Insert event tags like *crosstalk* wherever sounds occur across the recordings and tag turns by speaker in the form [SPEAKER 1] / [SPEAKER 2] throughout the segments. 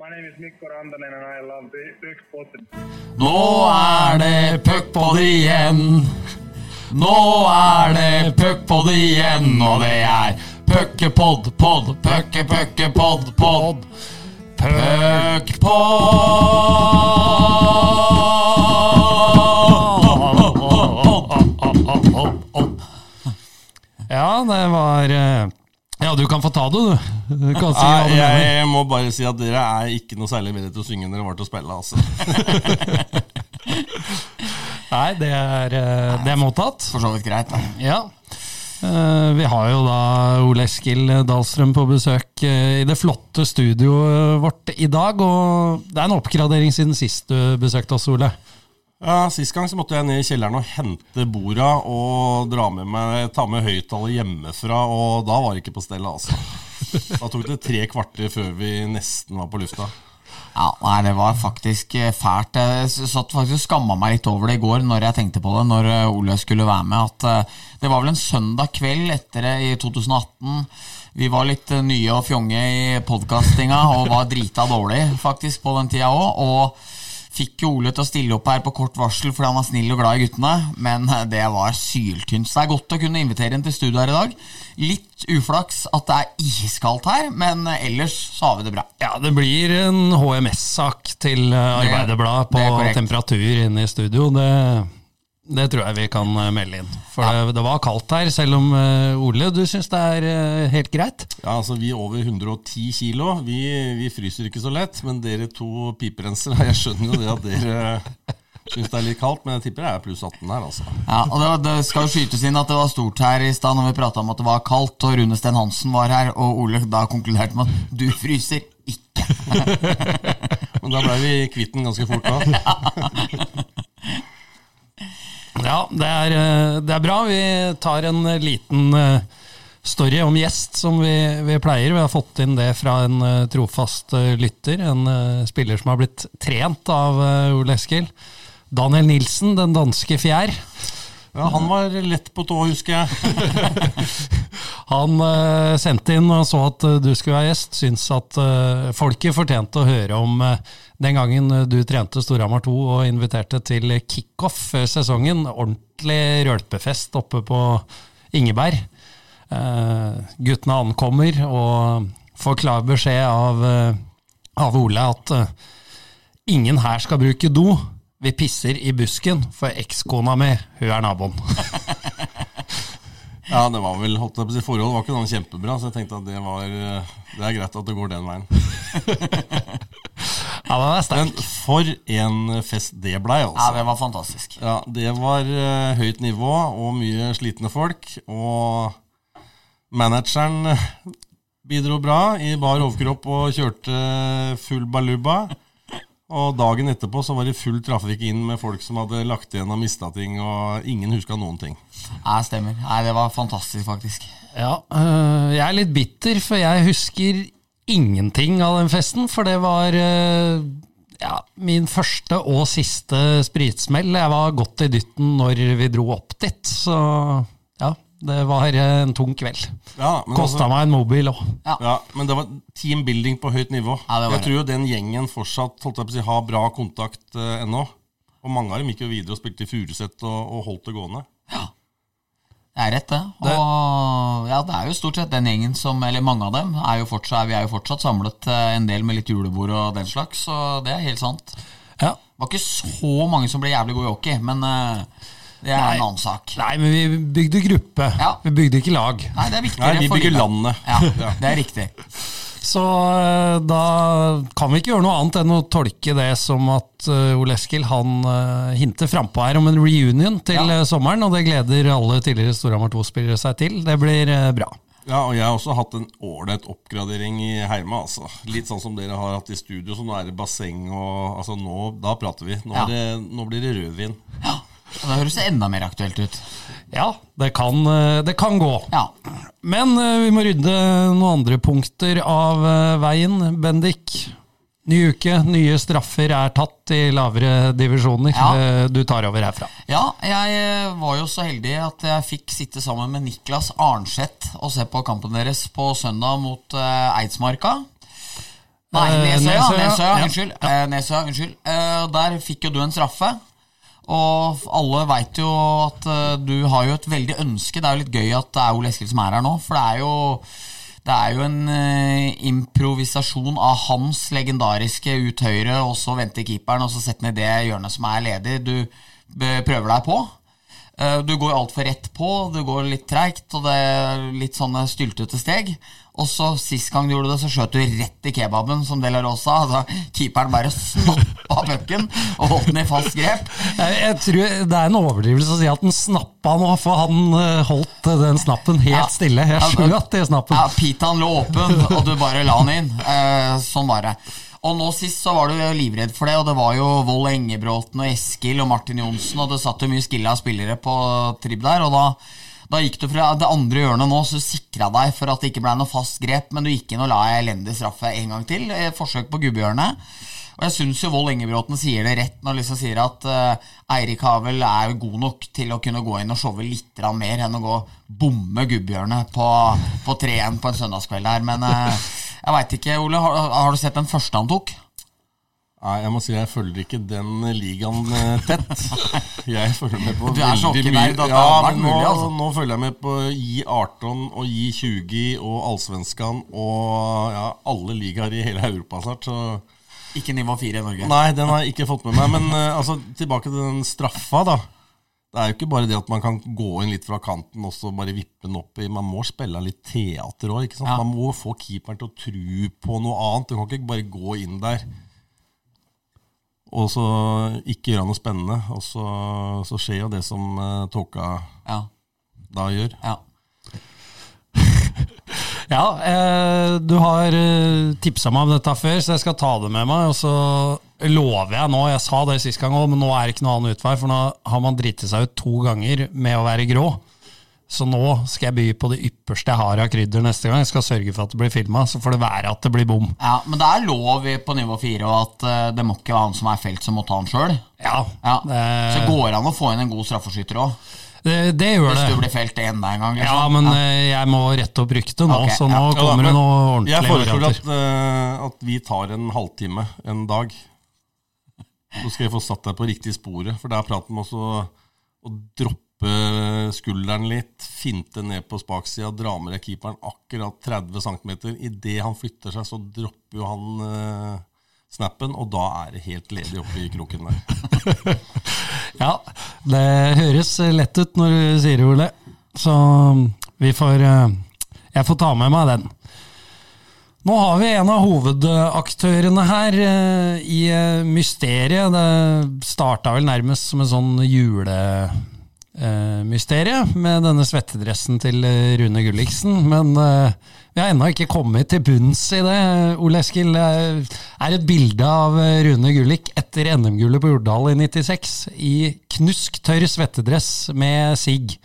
[SPEAKER 1] My name is Mikko Rantanen and I love Puckpodden.
[SPEAKER 2] Nå er det puckpod igjen. Nå er det puckpod igjen, og det er puckepod, pod, pucke, pucke, pod, pod. Puckpod.
[SPEAKER 3] Ja, det var eh, Ja, du kan få ta det, du. Du kan si
[SPEAKER 4] Nei,
[SPEAKER 3] jeg,
[SPEAKER 4] jeg må bare si at dere er ikke noe særlig bedre til å synge enn dere var til å spille. altså. *laughs*
[SPEAKER 3] Nei, det er, eh, det er mottatt.
[SPEAKER 2] For så vidt greit, da.
[SPEAKER 3] Ja. Eh, Vi har jo da Ole Eskil Dahlstrøm på besøk eh, i det flotte studioet vårt i dag. Og det er en oppgradering siden sist du besøkte oss, Ole.
[SPEAKER 4] Ja, Sist gang så måtte jeg ned i kjelleren og hente borda og dra med meg, ta med høyttaler hjemmefra, og da var det ikke på stell, altså. Da tok det tre kvarter før vi nesten var på lufta.
[SPEAKER 2] Ja, nei, det var faktisk eh, fælt. Jeg satt faktisk og skamma meg litt over det i går når jeg tenkte på det, når eh, Ole skulle være med. At eh, det var vel en søndag kveld etter det i 2018. Vi var litt nye og fjonge i podkastinga og var drita dårlig faktisk på den tida òg. Fikk jo Ole til å stille opp her på kort varsel fordi han var snill og glad i guttene, men eh, det var syltynt. Så det er godt å kunne invitere ham til studio her i dag. Litt uflaks at det er iskaldt her, men eh, ellers så har vi det bra.
[SPEAKER 3] Ja, det blir en HMS-sak til eh, Arbeiderbladet
[SPEAKER 2] er
[SPEAKER 3] på temperatur inne i studio. Det, det tror jeg vi kan eh, melde inn. For det, det var kaldt her, selv om eh, Ole, du syns det er eh, helt greit?
[SPEAKER 4] Ja, altså Vi over 110 kilo, vi, vi fryser ikke så lett. Men dere to piperensere, *laughs* jeg skjønner jo det at dere syns det er litt kaldt, men jeg tipper det er pluss 18 her, altså.
[SPEAKER 2] Ja, og det, var- det skal jo skytes inn at det var stort her i stad når vi prata om at det var kaldt, og Rune Sten Hansen var her, og Ole da konkluderte med at du fryser ikke. *laughs*
[SPEAKER 4] Men da ble vi kvitt den ganske fort da. *laughs*
[SPEAKER 3] Ja, det er, eh, det er bra. Vi tar en eh, liten eh, story om gjest, som vi, vi pleier. Vi har fått inn det fra en trofast lytter. En spiller som har blitt trent av Ole Eskil. Daniel Nilsen, den danske fjær.
[SPEAKER 4] Ja, Han var lett på tå, husker jeg. *laughs*
[SPEAKER 3] Han uh, sendte inn og så at eh, du skulle være gjest. Syns at uh, folket fortjente å høre om uh, den gangen du trente Storhamar 2 og inviterte til kickoff før sesongen. Ordentlig rølpefest oppe på Ingeberg. Guttene ankommer og får klar beskjed av, av Ole at ingen her skal bruke do. Vi pisser i busken, for ekskona mi, hun er naboen. *laughs*
[SPEAKER 4] Ja, det var vel, holdt jeg på å si, Forholdet var ikke noe kjempebra, så jeg tenkte at det var eh, Det er greit at det går den veien. *laughs*
[SPEAKER 3] Ja, den er sterk.
[SPEAKER 4] Men for en fest det blei,
[SPEAKER 2] Ja,
[SPEAKER 4] altså.
[SPEAKER 2] det var fantastisk.
[SPEAKER 4] Ja, Det var eh, høyt nivå og mye slitne folk. Og manageren bidro bra i bar overkropp og kjørte full baluba. Og dagen etterpå så var det full trafikk inn med folk som hadde lagt igjen og mista ting, og ingen huska noen ting.
[SPEAKER 2] Ja, stemmer. Nei, det var fantastisk, faktisk.
[SPEAKER 3] Ja, øh, jeg er litt bitter, for jeg husker ingenting av den festen. For det var øh, ja, min første og siste spritsmell. Jeg var godt i dytten når vi dro opp dit, så ja, det var øh, en tung kveld.
[SPEAKER 4] Ja,
[SPEAKER 3] Kosta
[SPEAKER 4] altså-
[SPEAKER 3] meg en mobil òg.
[SPEAKER 4] Ja, men det var teambuilding på høyt nivå.
[SPEAKER 2] Ja, det var
[SPEAKER 4] jeg tror jo den gjengen fortsatt holdt jeg på å si, har bra kontakt uh, ennå. Og mange av dem gikk jo videre og spilte i Furuset og, og holdt det gående.
[SPEAKER 2] Ja, Det er rett, det. Og ja, det er jo stort sett den gjengen som, eller mange av dem, er jo fortsatt, vi er jo fortsatt samlet eh, en del med litt julebord og den slags, så det er helt sant.
[SPEAKER 3] Ja.
[SPEAKER 2] Det var ikke så mange som ble jævlig gode i hockey, men eh, det er
[SPEAKER 3] Nei.
[SPEAKER 2] en annen sak.
[SPEAKER 3] Nei, men vi bygde gruppe.
[SPEAKER 2] Ja.
[SPEAKER 3] Vi bygde ikke lag.
[SPEAKER 2] Nei, det er viktigere
[SPEAKER 4] Nei, vi bygger landet. *laughs*
[SPEAKER 2] Ja, det er riktig.
[SPEAKER 3] Så øh, da kan vi ikke gjøre noe annet enn å tolke det som at øh, Ole Eskil han øh, hinter frampå her om en reunion til
[SPEAKER 2] Ja.
[SPEAKER 3] sommeren, og det gleder alle tidligere Storhamar 2-spillere seg til. Det blir bra.
[SPEAKER 4] Ja, og jeg har også hatt en ålreit oppgradering i Heima. altså. Litt sånn som dere har hatt i studio, så nå er det basseng og altså nå, Da prater vi. Nå,
[SPEAKER 2] Ja.
[SPEAKER 4] er det, nå blir det rødvin.
[SPEAKER 2] Og det høres enda mer aktuelt ut.
[SPEAKER 3] Ja, det kan, øh, det kan gå.
[SPEAKER 2] Ja.
[SPEAKER 3] Men øh, vi må rydde noen andre punkter av øh, veien. Bendik, ny uke, nye straffer er tatt i lavere divisjoner.
[SPEAKER 2] Ja.
[SPEAKER 3] Du tar over herfra.
[SPEAKER 2] Ja, jeg eh, var jo så heldig at jeg fikk sitte sammen med Niklas Arnseth og se på kampen deres på søndag mot eh, Eidsmarka. Nei,
[SPEAKER 3] Eh,
[SPEAKER 2] Nesøya.
[SPEAKER 3] Nesøya,
[SPEAKER 2] Nesøya,
[SPEAKER 3] ja.
[SPEAKER 2] unnskyld. Eh, Nesøya, unnskyld. Eh, der fikk jo du en straffe. Og alle veit jo at eh, du har jo et veldig ønske. Det er jo litt gøy at det er Ole Eskil som er her nå, for det er jo det er jo en eh, improvisasjon av hans legendariske ut høyre, og så venter keeperen, og så setter i det hjørnet som er ledig. Du prøver deg på. Uh, Du går altfor rett på, du går litt treigt, og det er litt sånne styltete steg. Og så Sist gang du gjorde det, så skjøt du rett i kebaben, som De La Rosa. Da keeperen bare snappa pucken og holdt den i fast grep.
[SPEAKER 3] Jeg, tror Det er en overdrivelse å si at den snappa nå, for han eh, holdt den snappen helt
[SPEAKER 2] Ja.
[SPEAKER 3] stille. Jeg skjøt i snappen.
[SPEAKER 2] Ja, Pitaen lå åpen, og du bare la den inn. Eh, sånn var det. Og nå sist så var du livredd for det, og det var jo Vold Engebråten og Eskil og Martin Johnsen, og det satt jo mye skilla spillere på tribb der, og da, da gikk du fra det andre hjørnet nå, så sikra deg for at det ikke ble noe fast grep, men du gikk inn og la elendig straffe en gang til. eh, Forsøk på gubbehjørnet. Og jeg syns jo Vold Engebråten sier det rett når Lisa sier at uh, Eirik Havel er god nok til å kunne gå inn og showe litt mer enn å gå bomme gubbehjørnet på, på 3-1 på en søndagskveld her. Men uh, jeg veit ikke, Ole. Har, har du sett den første han tok?
[SPEAKER 4] Nei, jeg må si jeg følger ikke den ligaen eh, tett. *laughs* Jeg følger med på
[SPEAKER 2] Du er så
[SPEAKER 4] veldig
[SPEAKER 2] hockey-nerd at det
[SPEAKER 4] Ja,
[SPEAKER 2] vært
[SPEAKER 4] men nå,
[SPEAKER 2] mulig, altså.
[SPEAKER 4] nå følger jeg med på J18 og J20 og Allsvenskan og ja, alle ligaer i hele Europa snart. Så
[SPEAKER 2] Ikke nivå 4 i Norge.
[SPEAKER 4] Nei, den har jeg ikke fått med meg. Men eh, altså, tilbake til den straffa, da. Det er jo ikke bare det at man kan gå inn litt fra kanten og så bare vippe den opp i Man må spille litt teater òg.
[SPEAKER 2] Ja.
[SPEAKER 4] Man må få keeperen til å tro på noe annet. Du kan ikke bare gå inn der og så ikke gjøre noe spennende. Og så, så skjer jo det som uh, Tåka
[SPEAKER 2] Ja,
[SPEAKER 4] da gjør.
[SPEAKER 2] ja. *laughs*
[SPEAKER 3] Ja, eh, du har eh, tipsa meg om dette før, så jeg skal ta det med meg. Og så lover jeg nå, jeg sa det sist gang òg, men nå er det ikke noe annen utvei, for nå har man driti seg ut to ganger med å være grå. Så nå skal jeg by på det ypperste jeg har av krydder neste gang. Jeg skal sørge for at det blir filma, så får det være at det blir bom.
[SPEAKER 2] ja men det er lov på nivå 4 og at eh, det må ikke være han som er felt som må ta han sjøl.
[SPEAKER 3] Ja,
[SPEAKER 2] Ja.
[SPEAKER 3] det-
[SPEAKER 2] Så går det an å få inn en god straffeskytter òg,
[SPEAKER 3] det, det gjør
[SPEAKER 2] hvis du blir felt enda en gang. liksom.
[SPEAKER 3] Ja, men ja. jeg må rette opp ryktet nå,
[SPEAKER 2] okay,
[SPEAKER 3] så nå
[SPEAKER 2] ja.
[SPEAKER 4] Ja, da,
[SPEAKER 3] kommer det noe
[SPEAKER 4] ordentlig.
[SPEAKER 3] Jeg
[SPEAKER 4] foreslår at, uh, at vi tar en halvtime en dag. Så skal jeg få satt deg på riktig sporet, for det er praten om også å droppe skulderen litt, finte ned på spaksida, dra med deg keeperen akkurat 30 cm. Idet han flytter seg, så dropper jo han eh, snappen, og da er det helt ledig oppe i kroken der. *laughs*
[SPEAKER 3] Ja, det høres lett ut når du sier det, Ole. Så vi får eh, Jeg får ta med meg den. Nå har vi en av hovedaktørene her eh, i eh, mysteriet. Det starta vel nærmest som en sånn julemysterie med denne svettedressen til eh, Rune Gulliksen. Men uh, vi har ennå ikke kommet til bunns i det. Ole Eskil, er et bilde av eh, Rune Gullik etter NM-gullet på Jordal i 96 i knusktørr svettedress med sigg.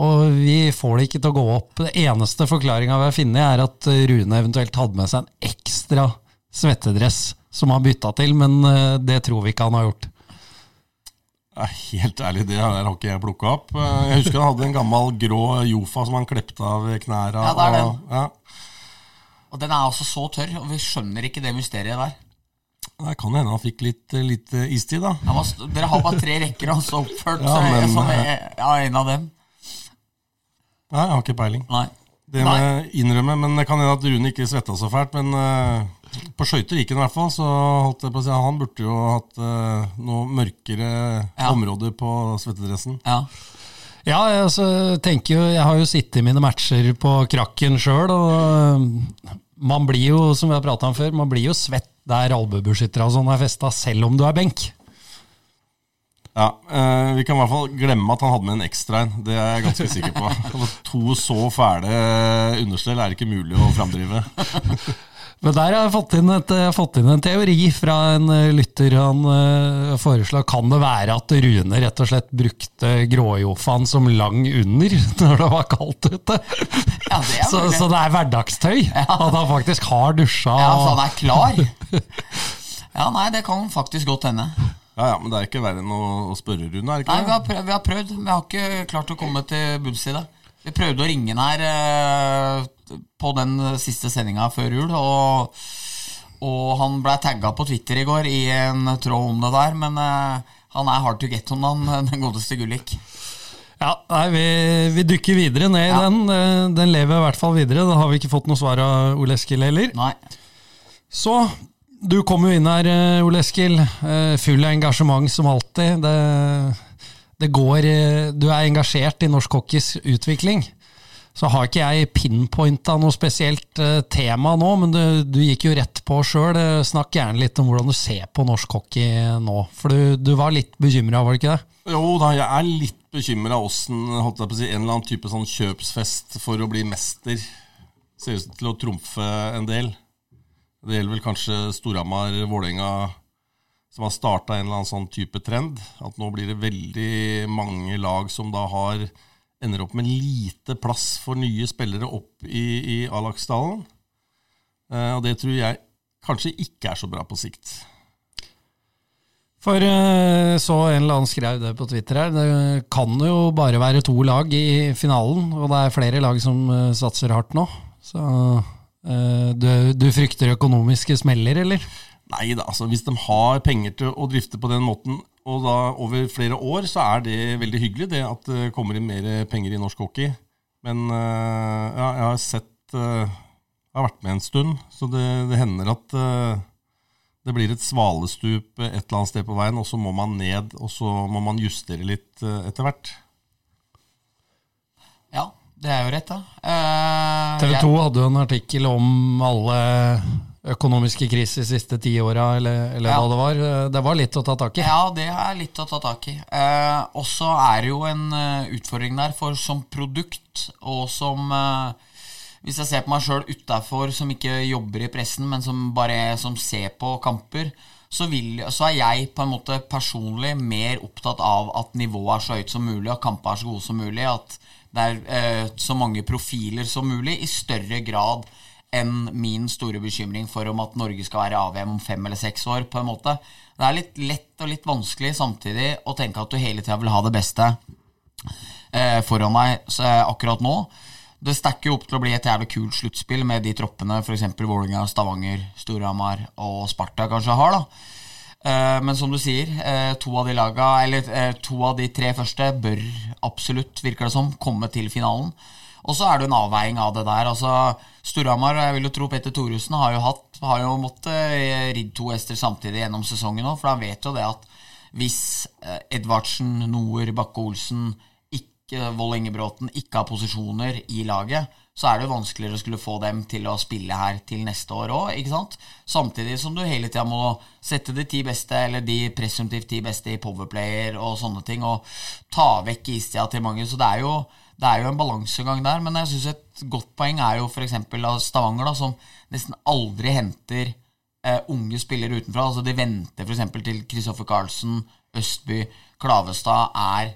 [SPEAKER 3] Og vi får det ikke til å gå opp. Det eneste forklaringa vi har funnet, er at Rune eventuelt hadde med seg en ekstra svettedress som han bytta til, men eh, det tror vi ikke han har gjort.
[SPEAKER 4] Ja, helt ærlig, det der har ikke jeg plukka opp. Jeg husker han hadde en gammel grå Jofa som han klepte av knæra.
[SPEAKER 2] Ja, det er den.
[SPEAKER 4] og- Ja.
[SPEAKER 2] Og den er altså så tørr, og vi skjønner ikke det mysteriet der.
[SPEAKER 4] Det kan hende han fikk litt, litt istid, da.
[SPEAKER 2] Ja, var, dere har bare tre rekker, og så oppført
[SPEAKER 4] Ja, men,
[SPEAKER 2] så jeg, jeg, jeg er en av dem.
[SPEAKER 4] Nei, jeg har ikke peiling.
[SPEAKER 2] Nei.
[SPEAKER 4] Det må jeg innrømme, men det kan hende at Rune ikke svetta så fælt. Men eh, på skøyter gikk han i hvert fall, så holdt jeg på å si han burde jo hatt uh, noe mørkere
[SPEAKER 2] Ja.
[SPEAKER 4] områder på svettedressen.
[SPEAKER 2] Ja.
[SPEAKER 3] Ja, altså, tenker jo, jeg har jo sittet i mine matcher på krakken sjøl, og man blir jo, som vi har prata om før, man blir jo svett der albuebeskyttere og sånn er festa, selv om du er benk.
[SPEAKER 4] Ja, eh, Vi kan i hvert fall glemme at han hadde med en ekstra en. Det er jeg ganske sikker på. *laughs* To så fæle understell er det ikke mulig å framdrive. *laughs*
[SPEAKER 3] Men der har jeg fått inn, et, fått inn en teori fra en øh, lytter. Han uh, foreslår kan det være at Rune rett og slett brukte gråjofaen som lang under *laughs* når det var kaldt ute?
[SPEAKER 2] Ja, det er
[SPEAKER 3] Så, så det er hverdagstøy? At han faktisk har dusja?
[SPEAKER 2] Ja, så han er klar? *laughs* Ja, nei, det kan faktisk godt hende.
[SPEAKER 4] Ja, ja, Men det er ikke verre enn å, å spørre Rune, er det ikke
[SPEAKER 2] nei,
[SPEAKER 4] det?
[SPEAKER 2] vi har prøvd, vi har ikke klart å komme til bunns i det. Vi prøvde å ringe den her eh, på den siste sendinga før jul, og Og han blei tagga på Twitter i går i en tråd om det der, men eh, han er hard to get om dagen, *laughs* den godeste Gullik.
[SPEAKER 3] Ja, nei, vi, vi dykker videre ned i
[SPEAKER 2] Ja.
[SPEAKER 3] den. Eh, Den lever i hvert fall videre. Da har vi ikke fått noe svar av Ole Eskil heller.
[SPEAKER 2] Nei.
[SPEAKER 3] Så, du kom jo inn her, Ole Eskil. Full av engasjement som alltid. Det, det går eh, Du er engasjert i norsk hockeys utvikling. Så har ikke jeg pinpointa noe spesielt eh, tema nå, men du, du gikk jo rett på sjøl. Snakk gjerne litt om hvordan du ser på norsk hockey nå. For du, du var litt bekymra, var det ikke det?
[SPEAKER 4] Jo da, jeg er litt bekymra åssen si, en eller annen type sånn kjøpsfest for å bli mester ser ut til å trumfe en del. Det gjelder vel kanskje Storhamar, Vålerenga, som har starta en eller annen sånn type trend. At nå blir det veldig mange lag som da har ender opp med lite plass for nye spillere opp i, i A-lagsdalen. Eh, og det tror jeg kanskje ikke er så bra på sikt.
[SPEAKER 3] For eh, så en eller annen skrev det på Twitter her. Det kan jo bare være to lag i finalen, og det er flere lag som eh, satser hardt nå. Så eh, du, du frykter økonomiske smeller, eller?
[SPEAKER 4] Nei da, altså hvis de har penger til å drifte på den måten, og da over flere år, så er det veldig hyggelig det at det kommer inn mer penger i norsk hockey. Men uh, ja, jeg har sett uh, Jeg har vært med en stund, så det, det hender at uh, det blir et svalestup et eller annet sted på veien, og så må man ned, og så må man justere litt etter hvert.
[SPEAKER 2] Ja, det er jo rett, da. Eh,
[SPEAKER 3] TV
[SPEAKER 2] jeg-
[SPEAKER 3] 2 hadde jo en artikkel om alle økonomiske kriser de siste ti åra, eller, eller
[SPEAKER 2] Ja.
[SPEAKER 3] hva det var. Det var litt å ta tak i.
[SPEAKER 2] Ja, det er litt å ta tak i. Eh, og så er det jo en eh, utfordring der, for som produkt og som eh, Hvis jeg ser på meg sjøl utafor, som ikke jobber i pressen, men som bare som ser på kamper, så, vil, så er jeg på en måte personlig mer opptatt av at nivået er så høyt som mulig, at kampene er så gode som mulig, at det er eh, så mange profiler som mulig, i større grad enn min store bekymring for om at Norge skal være AVM om fem eller seks år. på en måte. Det er litt lett og litt vanskelig samtidig å tenke at du hele tida vil ha det beste eh, foran deg eh, akkurat nå. Det stacker jo opp til å bli et jævlig kult sluttspill med de troppene f.eks. Vålerenga, Stavanger, Storhamar og Sparta kanskje har. da. Eh, Men som du sier, eh, to av de laga, eller eh, to av de tre første bør absolutt, virker det som, komme til finalen. Og så er det en avveiing av det der. altså Storhamar, jeg vil jo tro Petter Thoresen, har jo hatt Har jo måttet ridd to hester samtidig gjennom sesongen òg, for han vet jo det at hvis eh, Edvardsen, Noer, Bakke-Olsen, Vold Ingebråten ikke har posisjoner i laget, så er det jo vanskeligere å skulle få dem til å spille her til neste år òg? Samtidig som du hele tida må sette de ti beste, eller de presumptivt ti beste i powerplayer og sånne ting, og ta vekk istida til mange. Så det er jo, det er jo en balansegang der. Men jeg syns et godt poeng er jo f.eks. av Stavanger, da, som nesten aldri henter eh, unge spillere utenfra. Altså De venter f.eks. til Kristoffer Carlsen, Østby, Klavestad er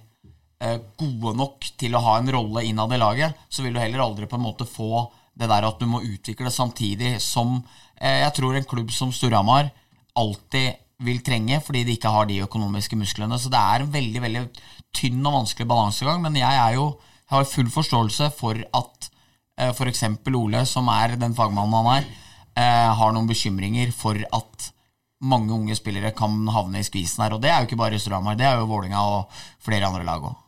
[SPEAKER 2] eh, gode nok til å ha en rolle innad i laget, så vil du heller aldri på en måte få det der at du må utvikle samtidig som eh, jeg tror en klubb som Storhamar alltid vil trenge, fordi de ikke har de økonomiske musklene. Så det er en veldig veldig tynn og vanskelig balansegang, men jeg er jo jeg har full forståelse for at eh, f.eks. Ole, som er den fagmannen han er, eh, har noen bekymringer for at mange unge spillere kan havne i skvisen her. Og det er jo ikke bare Storhamar, det er jo Vålinga og flere andre lag òg.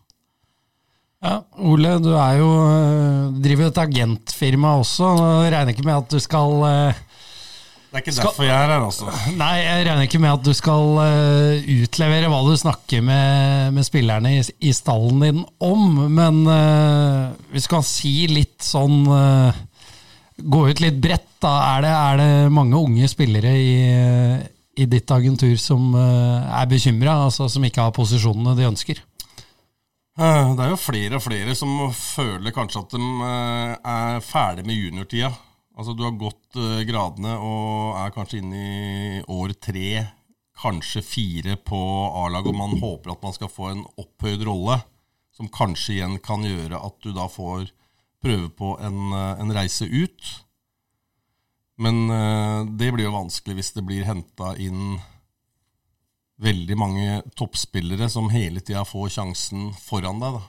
[SPEAKER 3] Ja, Ole, du er jo, øh, driver jo et agentfirma også. Jeg regner ikke med at du skal øh,
[SPEAKER 4] Det er ikke
[SPEAKER 3] Skal-
[SPEAKER 4] derfor jeg er her, altså. *laughs*
[SPEAKER 3] Nei, jeg regner ikke med at du skal uh, utlevere hva du snakker med, med spillerne i, i stallen din om, men uh, hvis du kan si litt sånn uh, Gå ut litt bredt, da. Er det, er det mange unge spillere i, i ditt agentur som er bekymra, altså som ikke har posisjonene de ønsker?
[SPEAKER 4] Eh, Det er jo flere og flere som føler kanskje at de eh, er ferdig med juniortida. Altså Du har gått eh, gradene og er kanskje inne i år tre, kanskje fire på A-laget, og man håper at man skal få en opphøyd rolle, som kanskje igjen kan gjøre at du da får prøve på en, eh, en reise ut. Men eh, det blir jo vanskelig hvis det blir henta inn veldig mange toppspillere som hele tida får sjansen foran deg. Da.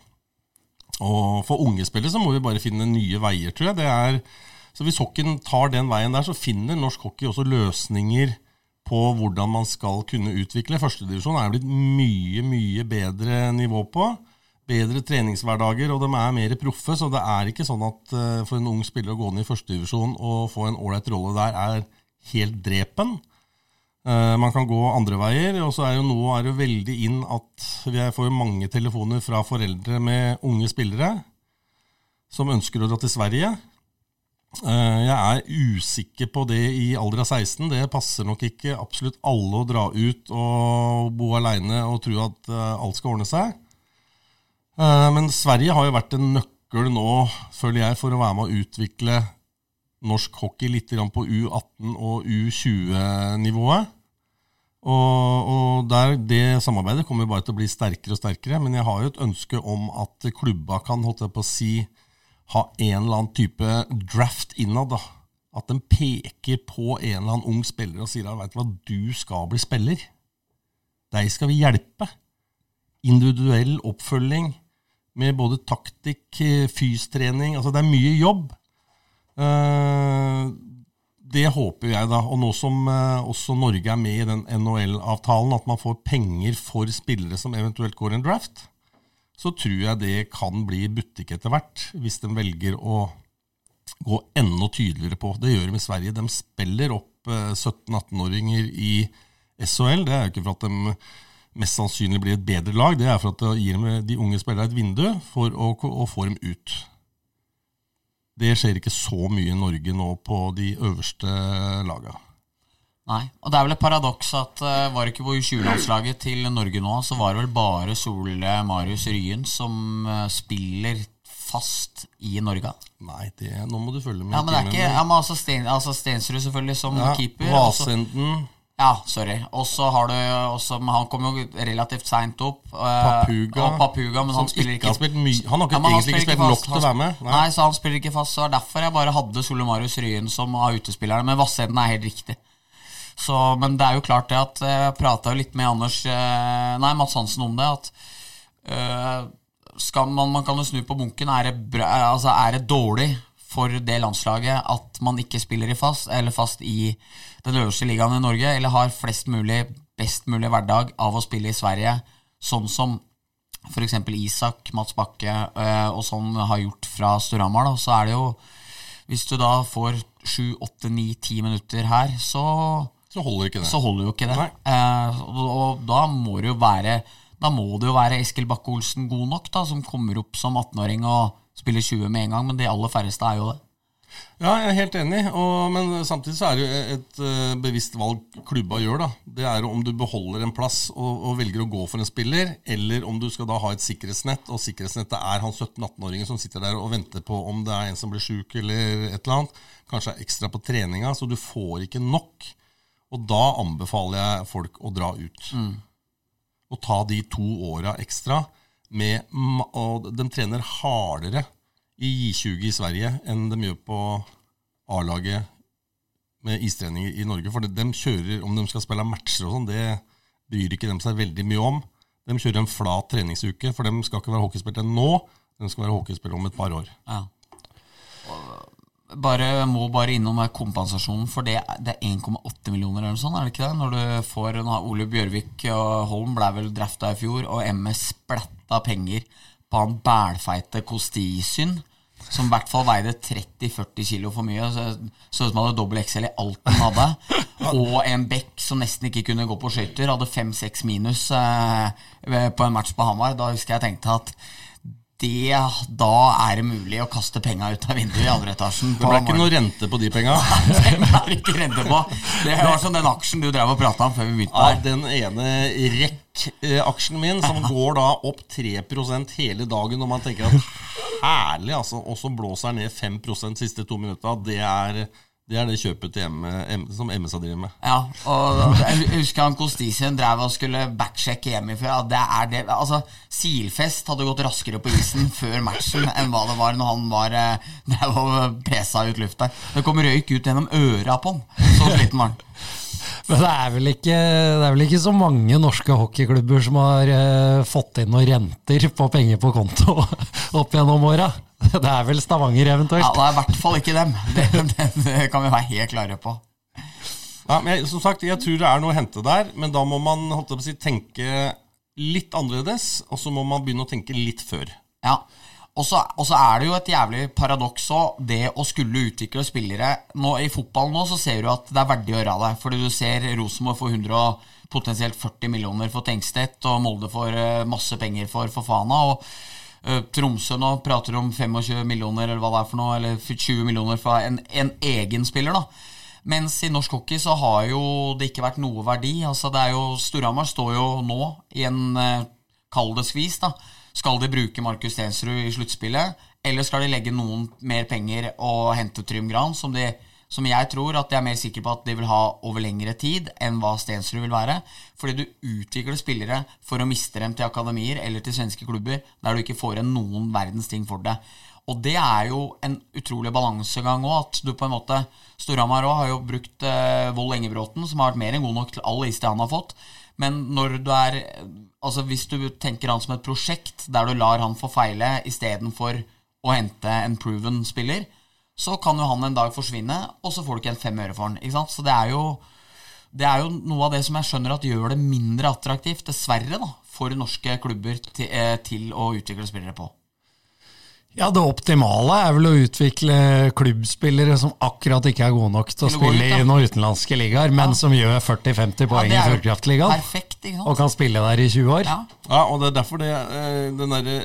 [SPEAKER 4] Og for unge spillere så må vi bare finne nye veier, tror jeg. Det er Så hvis hockeyen tar den veien der, så finner norsk hockey også løsninger på hvordan man skal kunne utvikle. Førstedivisjon er blitt mye, mye bedre nivå på. Bedre treningshverdager, og de er mer proffe. Så det er ikke sånn at uh, for en ung spiller å gå ned i førstedivisjon og få en ålreit rolle der, er helt drepen. Uh, man kan gå andre veier. Og så er jo nå er det veldig inn at vi får mange telefoner fra foreldre med unge spillere som ønsker å dra til Sverige. Eh, jeg er usikker på det i alder av 16. Det passer nok ikke absolutt alle å dra ut og bo aleine og tro at eh, alt skal ordne seg. Eh, men Sverige har jo vært en nøkkel nå, føler jeg, for å være med å utvikle norsk hockey litt på U18- og U20-nivået. Og, og der, Det samarbeidet kommer bare til å bli sterkere og sterkere. Men jeg har jo et ønske om at klubba kan holdt jeg på å si, ha en eller annen type draft innad. da. At den peker på en eller annen ung spiller og sier vet du du skal bli spiller. Deg skal vi hjelpe. Individuell oppfølging med både taktikk, fystrening Altså, det er mye jobb. Eh, det håper jeg, da. Og nå som eh, også Norge er med i den NHL-avtalen, at man får penger for spillere som eventuelt går en draft så tror jeg det kan bli butikk etter hvert, hvis de velger å gå enda tydeligere på. Det gjør de i Sverige. De spiller opp 17-18-åringer eh, i SHL. Det er jo ikke for at de mest sannsynlig blir et bedre lag, det er for at det gir de unge spillerne et vindu for å, å få dem ut. Det skjer ikke så mye i Norge nå på de øverste lagene.
[SPEAKER 2] Nei, og det er vel et paradoks at uh, var det ikke på U20-landslaget til Norge nå, så var det vel bare Sole Marius Ryen som uh, spiller fast i Norge?
[SPEAKER 4] Nei, det, nå må du følge med.
[SPEAKER 2] Ja, men det er ikke, ja, men altså, Sten, altså Stensrud selvfølgelig som ja, keeper.
[SPEAKER 4] Vasenden.
[SPEAKER 2] Ja, sorry. Og så har du også Han kom jo relativt seint opp.
[SPEAKER 4] Uh, Papuga.
[SPEAKER 2] Og Papuga men han spiller ikke,
[SPEAKER 4] har spilt mye Han har ikke, ja, egentlig ikke spilt nok til å være med.
[SPEAKER 2] Nei. nei. så han spiller ikke fast. Så er derfor jeg bare hadde Sole Marius Ryen som av utespillerne. Men Vassenden er helt riktig. Så, men det er jo klart det at Jeg prata litt med Anders eh, Nei, Mats Hansen om det. At uh, skal man, man kan jo snu på bunken. Er det, altså er det dårlig for det landslaget at man ikke spiller i fast, eller fast i den øverste ligaen i Norge, eller har flest mulig, best mulig hverdag av å spille i Sverige, sånn som f.eks. Isak, Mats Bakke og sånn har gjort fra Storhamar, så er det jo Hvis du da får sju, åtte, ni, ti minutter her, så
[SPEAKER 4] så holder ikke det.
[SPEAKER 2] Så holder jo ikke det. Eh, og, og, da må det jo være Da må det jo være Eskil Bakke-Olsen god nok, da, som kommer opp som 18-åring og spiller 20 med en gang, men de aller færreste er jo det.
[SPEAKER 4] Ja, jeg er helt enig, og, men samtidig så er det et uh, bevisst valg klubba gjør. da. Det er om du beholder en plass og, og, velger å gå for en spiller, eller om du skal da ha et sikkerhetsnett, og sikkerhetsnettet er han 17-18-åringen som sitter der og venter på om det er en som blir sjuk eller et eller annet. Kanskje er ekstra på treninga, så du får ikke nok. Og da anbefaler jeg folk å dra ut. Mm. Og ta de to åra ekstra med Og de trener hardere i J20 i Sverige enn de gjør på A-laget med istreninger i Norge. For de kjører, om de skal spille matcher og sånn, det bryr ikke de seg veldig mye om. De kjører en flat treningsuke, for de skal ikke være hockeyspillere nå. De skal være hockeyspillere om et par år.
[SPEAKER 2] Ja bare, må bare innom kompensasjonen, for det, det er 1,8 millioner eller noe sånt, er det ikke det? Når du får Ole Bjørvik og Holm ble vel drafta i fjor, og MS splatta penger på han bælfeite Kostisyn, som i hvert fall veide 30-40 kilo for mye. Så ut som han hadde dobbel XL i alt han hadde. *laughs* Og en bekk som nesten ikke kunne gå på skøyter. Hadde 5-6 minus eh, på en match på Hamar. Da husker jeg tenkte at det, da er det mulig å kaste penga ut av vinduet i andre etasjen.
[SPEAKER 4] Det ble ikke noe rente på de penga? *laughs*
[SPEAKER 2] det er ikke rente på. Det var som den aksjen du drev og prata om før vi begynte
[SPEAKER 4] her. Ja, den ene REC-aksjen min som går da opp 3% hele dagen, og man tenker at herlig, altså. Og så blåser den ned 5% siste to minutta. Det er det er det kjøpet til hjemme, M, som MSA driver med.
[SPEAKER 2] Ja, og Jeg husker han Kostisien drev og skulle backsjekke hjemmefra. Det er det, altså, Silfest hadde gått raskere på isen før matchen enn hva det var når han var eh, drev og pressa ut lufta. Det kom røyk ut gjennom øra på han. Så sliten var han. *laughs*
[SPEAKER 3] Men det er, vel ikke, det er vel ikke så mange norske hockeyklubber som har eh, fått inn noen renter på penger på konto *laughs* opp gjennom åra? *laughs* Det er vel Stavanger eventuelt?
[SPEAKER 2] Ja, det er i hvert fall ikke dem. *laughs* Det, det, det kan vi være helt klare på.
[SPEAKER 4] Ja, men jeg, som sagt, jeg tror det er noe å hente der, men da må man holdt på å si, tenke litt annerledes, og så må man begynne å tenke litt før.
[SPEAKER 2] Ja, og så, er det jo et jævlig paradoks òg, det å skulle utvikle spillere nå, I fotball nå så ser du at det er verdig å gjøre det. Fordi du ser Rosenborg få 100 og potensielt 40 millioner for Tengstedt, og Molde får eh, masse penger for Fofana. Og Tromsø nå prater om 25 millioner eller hva det er for noe, eller 20 millioner for en, en egen spiller. da mens i norsk hockey så har jo det ikke vært noe verdi. Altså det er jo Storhamar står jo nå i en eh, kall det skvis, da. Skal de bruke Markus Stensrud i sluttspillet, eller skal de legge noen mer penger og hente Trym Gran, som, de, som jeg tror at de er mer sikre på at de vil ha over lengre tid enn hva Stensrud vil være? Fordi du utvikler spillere for å miste dem til akademier eller til svenske klubber der du ikke får igjen noen verdens ting for det. Og det er jo en utrolig balansegang òg, at du på en måte Storhamar òg har jo brukt eh, Vold Engebråten, som har vært mer enn god nok til all istid han har fått. Men når du er Altså hvis du tenker han som et prosjekt der du lar han få feile istedenfor å hente en proven spiller, så kan jo han en dag forsvinne, og så får du ikke en fem øre for han. Ikke sant? Så det er jo det er jo noe av det som jeg skjønner at gjør det mindre attraktivt, dessverre, da, for norske klubber til, eh, til å utvikle spillere på.
[SPEAKER 3] Ja, Det optimale er vel å utvikle klubbspillere som akkurat ikke er gode nok til å spille
[SPEAKER 2] ut,
[SPEAKER 3] i noen utenlandske ligaer, men som gjør 40-50 poeng
[SPEAKER 2] ja,
[SPEAKER 3] i
[SPEAKER 2] sant?
[SPEAKER 3] og kan spille der i 20 år.
[SPEAKER 2] Ja.
[SPEAKER 4] Ja, og det er derfor det, eh, den derre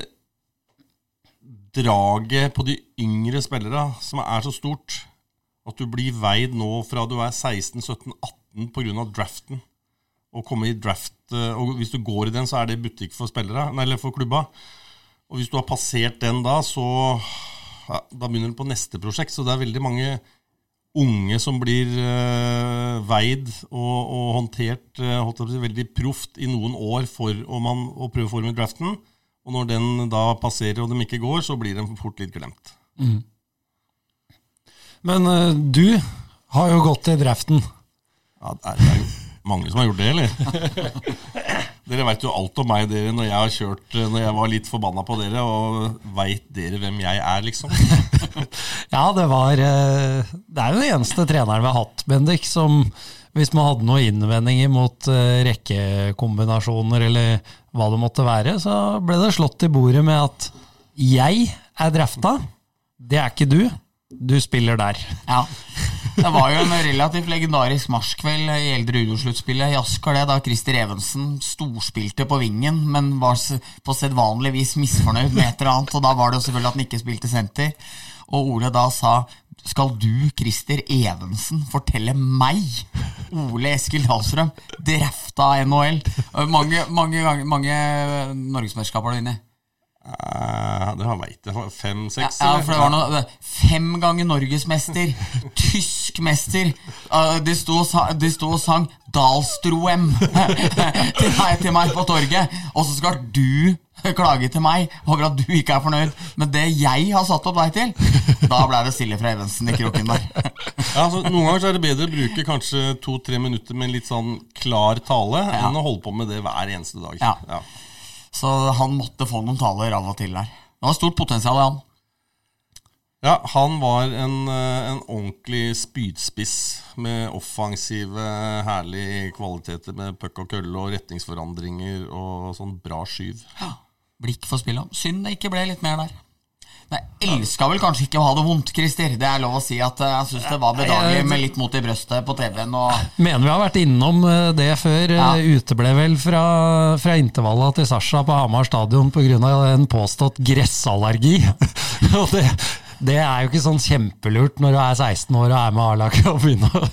[SPEAKER 4] draget på de yngre spillere som er så stort, at du blir veid nå fra du er 16-17-18 pga. draften. Og komme i draft, eh, og hvis du går i den, så er det butikk for spillere, nei, eller for klubba. Og hvis du har passert den da, så ja, Da begynner du på neste prosjekt. Så det er veldig mange unge som blir uh, veid og, og håndtert uh, holdt jeg på å si, veldig proft i noen år for å, man, å prøve å forme draften. Og når den da passerer og de ikke går, så blir de fort litt glemt.
[SPEAKER 3] Men uh, du har jo gått i draften.
[SPEAKER 4] Ja, det er, jo mange som har gjort det, eller? *laughs* Dere veit jo alt om meg dere når jeg har kjørt Når jeg var litt forbanna på dere, og veit dere hvem jeg er, liksom? *laughs*
[SPEAKER 3] Ja, det var eh, Det er jo den eneste treneren vi har hatt, Bendik, som hvis man hadde noen innvendinger mot eh, rekkekombinasjoner eller hva det måtte være, så ble det slått i bordet med at jeg er drafta, det er ikke du. Du spiller der.
[SPEAKER 2] Ja. Det var jo en relativt legendarisk marsjkveld i eldre Udo-sluttspillet i Asker, da Christer Evensen storspilte på vingen, men var på sedvanlig vis misfornøyd med et eller annet. Og da var det jo selvfølgelig at han ikke spilte senter. Og Ole da sa skal du, Christer Evensen, fortelle meg, Ole Eskil Dahlstrøm, drafta av NHL? Mange, mange, ganger- mange norgesmesterskap har du vunnet.
[SPEAKER 4] det har veit jeg. Fem-seks?
[SPEAKER 2] Ja, for det var noe Fem ganger norgesmester, tysk mester. Uh, sto og de sto og sang Dalstroem *laughs* til, meg, til meg på torget. Og så skal du *laughs* klage til meg over at du ikke er fornøyd med det jeg har satt opp deg til. Da ble det stille fra Evensen i kroken der. *laughs*
[SPEAKER 4] Ja, altså, noen ganger så er det bedre å bruke kanskje to-tre minutter med en litt sånn klar tale,
[SPEAKER 2] Ja.
[SPEAKER 4] enn å holde på med det hver eneste dag.
[SPEAKER 2] Ja. Så han måtte få noen taler av og til der. Det var stort potensial i han.
[SPEAKER 4] Ja, han var en, eh, en ordentlig spydspiss med offensive, herlige kvaliteter med puck og kølle og retningsforandringer og sånn bra skyv.
[SPEAKER 2] Blikk for spillet. Synd det ikke ble litt mer der. Jeg elska vel kanskje ikke å ha det vondt, Christer. Det er lov å si at eh, jeg syns det var bedagelig med litt mot i brøstet på TV-en. og
[SPEAKER 3] Mener vi har vært innom eh, det før.
[SPEAKER 2] Ja.
[SPEAKER 3] Eh, Uteble vel fra, fra intervalla til Sasha på Hamar stadion pga. en påstått gressallergi. *laughs* Og det, det er jo ikke sånn kjempelurt når du er 16 år og er med A-laget og begynner å,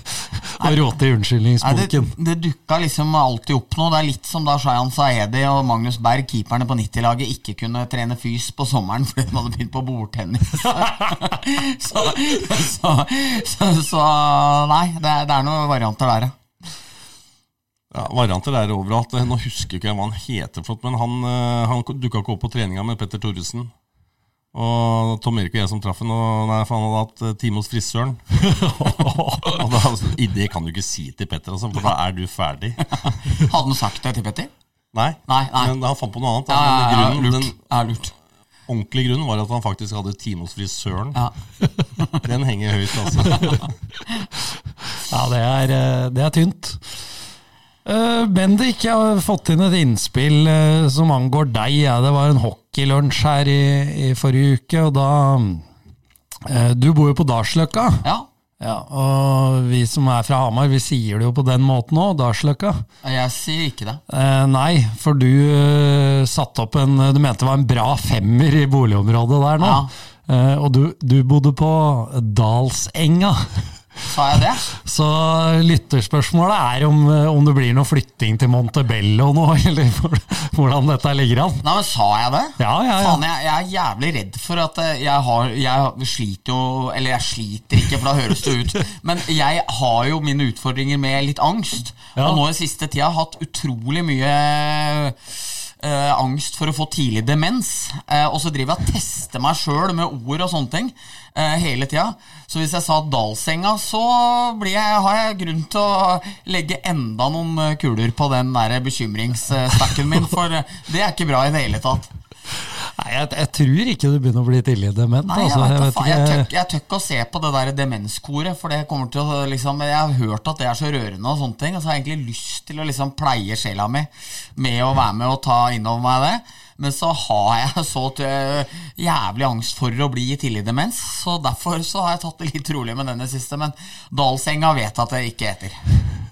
[SPEAKER 3] å råte i
[SPEAKER 2] Nei, det, det dukka liksom alltid opp noe. Det er litt som da Shayan Saedi og Magnus Berg, keeperne på 90-laget, ikke kunne trene fys på sommeren *laughs* fordi de hadde begynt på bordtennis. *laughs* så, så, så, så nei, det det er noen varianter der, ja.
[SPEAKER 4] Ja, varianter er overalt. Nå husker jeg ikke hva han heter, men han, eh, han dukka ikke opp på treninga med Petter Thoresen. Og Tom Erik og jeg som traff ham, og nei, for han hadde hatt eh, time hos frisøren. *laughs* og da, det kan du ikke si til Petter, altså, for da er du ferdig. *laughs*
[SPEAKER 2] Hadde han sagt det til Petter?
[SPEAKER 4] Nei,
[SPEAKER 2] Nei, nei.
[SPEAKER 4] men han fant på noe annet. Da.
[SPEAKER 2] Ja, ja, ja,
[SPEAKER 4] grunnen,
[SPEAKER 2] lurt.
[SPEAKER 4] den,
[SPEAKER 2] Ja, lurt.
[SPEAKER 4] ordentlige grunn var at han faktisk hadde time hos frisøren.
[SPEAKER 2] Ja. *laughs*
[SPEAKER 4] Den henger høyt, altså.
[SPEAKER 3] Ja, det er, eh, det er tynt. Uh, Bendik, jeg har fått inn et innspill uh, som angår deg. Ja. Det var en hockeylunsj her i, i forrige uke, og da eh, Du bor jo på Dalsløkka.
[SPEAKER 2] ja.
[SPEAKER 3] Ja, og vi som er fra Hamar, vi sier det jo på den måten òg, Dalsløkka.
[SPEAKER 2] Jeg sier ikke det.
[SPEAKER 3] Eh, nei, for du eh, satte opp en Du mente det var en bra femmer i boligområdet der nå.
[SPEAKER 2] Ja.
[SPEAKER 3] Eh, og du, du bodde på Dalsenga. *laughs*
[SPEAKER 2] Sa jeg det?
[SPEAKER 3] Så lytterspørsmålet er om, eh, om det blir noe flytting til Montebello nå, *laughs* eller hvor- hvordan dette ligger an.
[SPEAKER 2] Nei, men sa jeg det?
[SPEAKER 3] Ja, ja, ja.
[SPEAKER 2] Faen, jeg, jeg er jævlig redd for at eh, jeg har Jeg sliter jo Eller jeg sliter ikke, for da høres det ut. *laughs* Men jeg har jo mine utfordringer med litt angst.
[SPEAKER 3] Ja.
[SPEAKER 2] Og nå i siste tida har jeg hatt utrolig mye eh, angst for å få tidlig demens. Eh, og så driver jeg og tester meg sjøl med ord og sånne ting eh, hele tida. Så hvis jeg sa Dalsenga, så jeg, har jeg grunn til å legge enda noen eh, kuler på den der bekymringsstakken min, for eh, det er ikke bra i det hele tatt.
[SPEAKER 3] Nei, jeg, jeg tror ikke du begynner å bli tidlig dement.
[SPEAKER 2] Nei, jeg,
[SPEAKER 3] altså,
[SPEAKER 2] vet jeg,
[SPEAKER 3] ikke-
[SPEAKER 2] jeg tør ikke å se på det der demenskoret, for det kommer til å liksom Jeg har hørt at det er så rørende og sånne ting, og så har jeg egentlig lyst til å liksom pleie sjela mi med å være med og ta innover meg det. Men så har jeg så jævlig angst for å bli i tidlig demens, så derfor så har jeg tatt det litt rolig med denne siste. Men Dalsenga vet at jeg ikke eter.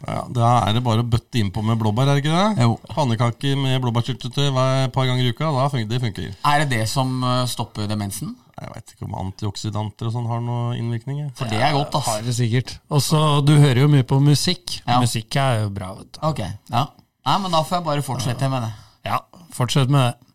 [SPEAKER 4] Ja, Da er det bare å bøtte innpå med blåbær, er det ikke det?
[SPEAKER 2] Jo.
[SPEAKER 4] Pannekaker med blåbærsyltetøy hver- et par ganger i uka, da funker det. funker.
[SPEAKER 2] Er det det som uh, stopper demensen?
[SPEAKER 4] Jeg veit ikke om antioksidanter og sånn har noen innvirkning.
[SPEAKER 2] For det er godt,
[SPEAKER 3] Har det sikkert. Og så, Du hører jo mye på musikk.
[SPEAKER 2] Ja.
[SPEAKER 3] Musikk er jo bra, vet du.
[SPEAKER 2] Ok, ja. Nei, men da får jeg bare fortsette med det.
[SPEAKER 3] Ja, fortsett med det.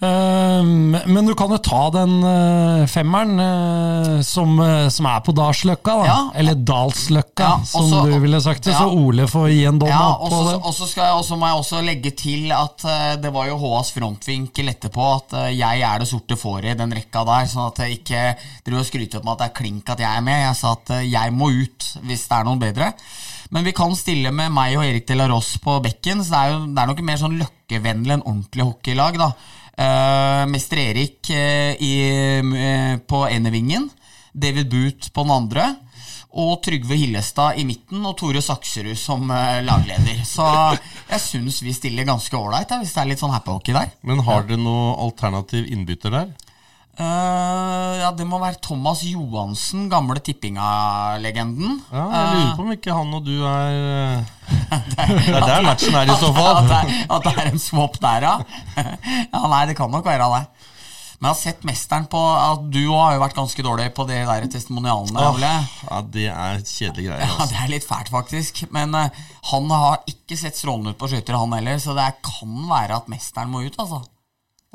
[SPEAKER 3] Ehm, men du kan jo ta den eh, femmeren eh, som, eh, som er på Dalsløkka, da.
[SPEAKER 2] Ja.
[SPEAKER 3] Eller Dalsløkka,
[SPEAKER 2] Ja,
[SPEAKER 3] som du ville sagt det.
[SPEAKER 2] ja.
[SPEAKER 3] Så Ole får gi en dom
[SPEAKER 2] Ja,
[SPEAKER 3] på det.
[SPEAKER 2] og så skal jeg, og må jeg også legge til at eh, det var jo HAs frontvinkel etterpå at eh, jeg er det sorte fåret i den rekka der, sånn at jeg ikke driver og skryter opp med at det er klink at jeg er med. Jeg sa at eh, jeg må ut hvis det er noen bedre. Men vi kan stille med meg og Erik de la Ross på bekken, så det er jo det er noe mer sånn løkkevennlig enn ordentlig hockeylag, da. Uh, Mester Erik eh, i, eh, på enevingen, David Boot på den andre. Og Trygve Hillestad i midten og Tore Sakserud som uh, lagleder. Så jeg syns vi stiller ganske ålreit, hvis det er litt sånn happy hockey der.
[SPEAKER 4] Men har dere noe alternativ innbytter der?
[SPEAKER 2] Eh, ja, Det må være Thomas Johansen, gamle Tippinga-legenden.
[SPEAKER 4] Ja, Jeg lurer på om ikke han og du er eh, *laughs* Det er der matchen er, i så
[SPEAKER 2] At
[SPEAKER 4] fall.
[SPEAKER 2] det, er, at det er en swap der, ja. *laughs* ja. Nei, det kan nok være det. Men jeg har sett mesteren på at Du har jo vært ganske dårlig på de der testimonialene. Oh,
[SPEAKER 4] Ja, Det er kjedelige greier.
[SPEAKER 2] Ja,
[SPEAKER 4] Altså.
[SPEAKER 2] Det er litt fælt, faktisk. Men uh, han har ikke sett strålende ut på skøyter, han heller. Så det kan være at mesteren må ut, altså.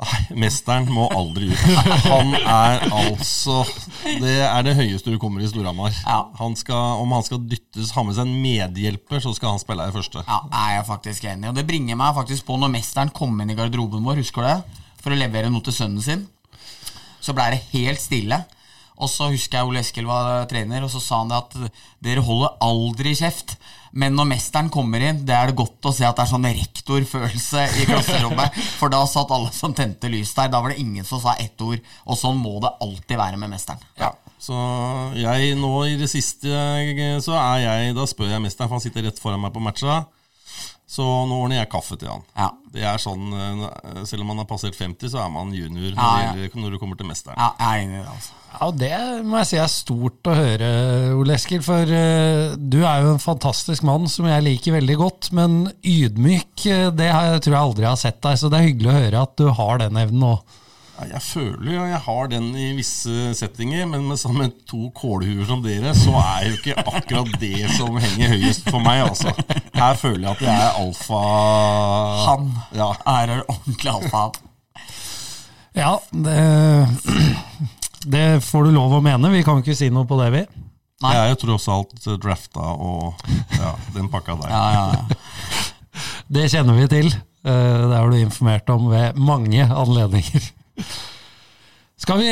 [SPEAKER 4] Nei, Mesteren må aldri ut. Han er altså Det er det høyeste du kommer i Storhamar.
[SPEAKER 2] Ja.
[SPEAKER 4] Han skal, om han skal dyttes, ha med seg en medhjelper, så skal han spille i første.
[SPEAKER 2] Ja, er jeg faktisk enig. Og det bringer meg faktisk på når mesteren kom inn i garderoben vår, husker du det? For å levere noe til sønnen sin. Så blei det helt stille. Og så husker jeg Ole Eskil var trener, og så sa han det at dere holder aldri kjeft. Men når mesteren kommer inn, det er det godt å se at det er sånn rektorfølelse i *laughs* klasserommet. For da satt alle som tente lys der. Da var det ingen som sa ett ord. Og sånn må det alltid være med mesteren.
[SPEAKER 4] Ja. Så jeg nå i det siste så er jeg Da spør jeg mesteren, for han sitter rett foran meg på matcha. Så nå ordner jeg kaffe til han.
[SPEAKER 2] Ja.
[SPEAKER 4] Det er sånn, eh, Selv om man har passert 50, så er man junior når,
[SPEAKER 2] Ja, ja.
[SPEAKER 4] det gjelder, når du kommer til mesteren.
[SPEAKER 2] Ja, jeg er enig i det, altså.
[SPEAKER 3] Ja, og Det må jeg si er stort å høre, Ole Eskil. For uh, du er jo en fantastisk mann som jeg liker veldig godt. Men ydmyk, eh, det har jeg, tror jeg aldri har sett deg. Så det er hyggelig å høre at du har den evnen òg.
[SPEAKER 4] Ja, Jeg føler jo jeg har den i visse settinger, men med, med to kålhuer som dere, så er jo ikke akkurat det som henger høyest for meg. altså. Her føler jeg at jeg er alfa...
[SPEAKER 2] Han
[SPEAKER 4] Ja.
[SPEAKER 2] er en ordentlig alfa.
[SPEAKER 3] Ja, det, det får du lov å mene. Vi kan ikke si noe på det, vi.
[SPEAKER 2] Nei.
[SPEAKER 4] Jeg er jo tross alt drafta og ja, den pakka der.
[SPEAKER 2] Ja, ja, ja.
[SPEAKER 3] Det kjenner vi til. Eh, Det har du informert om ved mange anledninger. Skal vi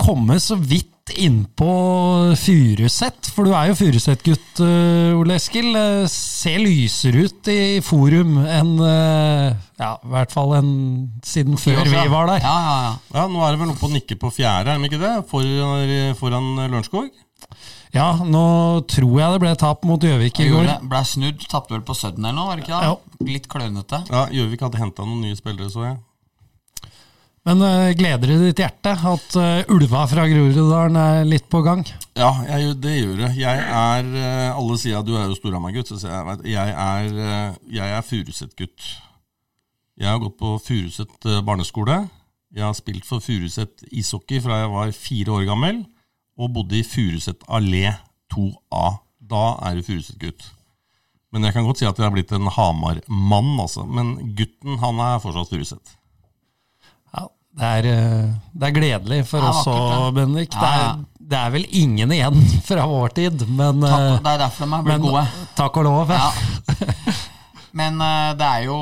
[SPEAKER 3] komme så vidt kjapt innpå Furuset, for du er jo Furuset-gutt, uh, Ole Eskil. Uh, ser lysere ut i forum enn uh, ja, i hvert fall enn siden før vi var der.
[SPEAKER 2] Ja, ja, ja.
[SPEAKER 4] Ja, Nå er det vel oppe å nikke på fjerde, er de ikke det? For, foran Lørenskog?
[SPEAKER 3] Ja, nå tror jeg det ble tap mot Gjøvik i går.
[SPEAKER 2] Ble snudd, tapte vel på Sudden eller noe, var det ikke det? Litt klønete.
[SPEAKER 4] Ja, Gjøvik hadde henta noen nye spillere, så jeg.
[SPEAKER 3] Men uh, gleder det ditt hjerte at uh, ulva fra Groruddalen er litt på gang?
[SPEAKER 4] Ja, jeg, det gjør det. Jeg er uh, Alle sier at du er jo Storhamar-gutt, så jeg vet, jeg er, jeg er Furuset-gutt. Jeg har gått på Furuset barneskole. Jeg har spilt for Furuset ishockey fra jeg var fire år gammel, og bodde i Furuset allé 2A. Da er du Furuset-gutt. Men jeg kan godt si at jeg har blitt en Hamar-mann, altså. Men gutten, han er fortsatt Furuset.
[SPEAKER 3] Det er, uh, det er gledelig for oss òg,
[SPEAKER 2] det.
[SPEAKER 3] Bendik.
[SPEAKER 2] Ja,
[SPEAKER 3] Det,
[SPEAKER 2] ja.
[SPEAKER 3] det er vel ingen igjen *laughs* fra vår tid, men,
[SPEAKER 2] Takk,
[SPEAKER 3] uh,
[SPEAKER 2] det er derfor de er blitt gode.
[SPEAKER 3] takk og lov. Ja. *laughs*
[SPEAKER 2] Men eh, det er jo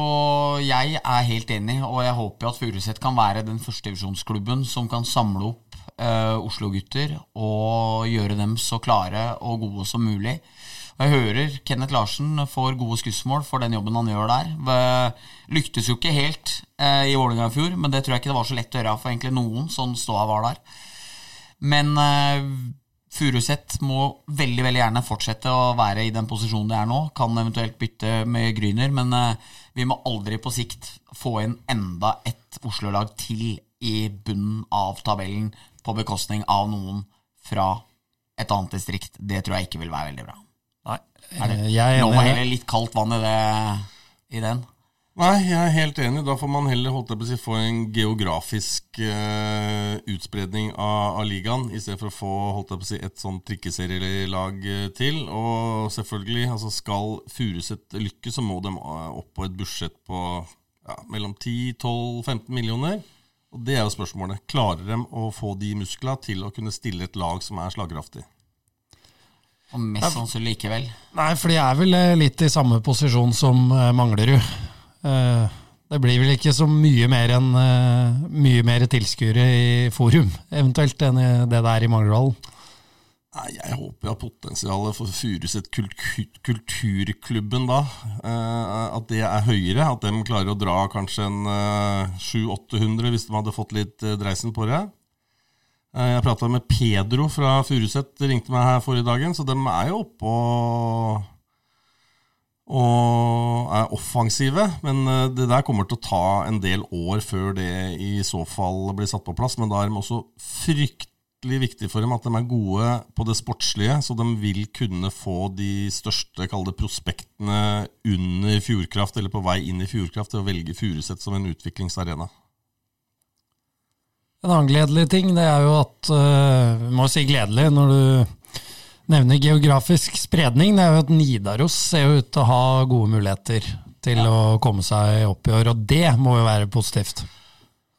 [SPEAKER 2] Jeg er helt enig, og jeg håper jo at Furuset kan være den førstedivisjonsklubben som kan samle opp uh, Oslo-gutter og gjøre dem så klare og gode som mulig. Jeg hører Kenneth Larsen får gode skussmål for den jobben han gjør der. Lyktes jo ikke helt eh, i Vålerenga i fjor, men det tror jeg ikke det var så lett å gjøre for egentlig noen, sånn ståa var der. Men Furuseth Furuset må veldig veldig gjerne fortsette å være i den posisjonen de er nå. Kan eventuelt bytte med Gryner, men eh, vi må aldri på sikt få inn enda et Oslo-lag til i bunnen av tabellen på bekostning av noen fra et annet distrikt. Det tror jeg ikke vil være veldig bra.
[SPEAKER 3] Nei,
[SPEAKER 2] Er det
[SPEAKER 3] eh, jeg er må
[SPEAKER 2] heller litt kaldt vann i, det, i den?
[SPEAKER 4] Nei, jeg er helt enig. Da får man heller holdt på å si, få en geografisk uh, utspredning av, av ligaen, i stedet for å få holdt på å si, et sånt trikkeserielag eh, til. Og selvfølgelig, altså skal Furuset lykkes, så må de opp på et budsjett på ja, mellom 10-12-15 millioner. Og det er jo spørsmålet. Klarer de å få de muskla til å kunne stille et lag som er slagkraftig?
[SPEAKER 2] Og mest sannsynlig likevel.
[SPEAKER 3] Nei, for de er vel eh, litt i samme posisjon som eh, Manglerud. Eh, det blir vel ikke så mye mer enn mye mer tilskuere i forum, eventuelt, enn det det er i Manglerudhallen.
[SPEAKER 4] Nei, Jeg håper at potensialet for Furuset kultur, kulturklubben da, eh, at det er høyere. At de klarer å dra kanskje en eh, 700-800 hvis de hadde fått litt dreisen på det. Eh, jeg prata med Pedro fra Furuset, ringte meg her forrige dagen, så de er jo oppe og, og er offensive. Men eh, det der kommer til å ta en del år før det i så fall blir satt på plass. Men da er de også fryktelig viktig for dem at de er gode på det sportslige, så de vil kunne få de største kall prospektene under Fjordkraft, eller på vei inn i Fjordkraft, til å velge Furuset som en utviklingsarena.
[SPEAKER 3] En annen gledelig ting det er jo at eh, Vi må si gledelig når du nevner geografisk spredning. Det er jo at Nidaros ser jo ut til å ha gode muligheter til å komme seg opp i år, og det må jo være positivt.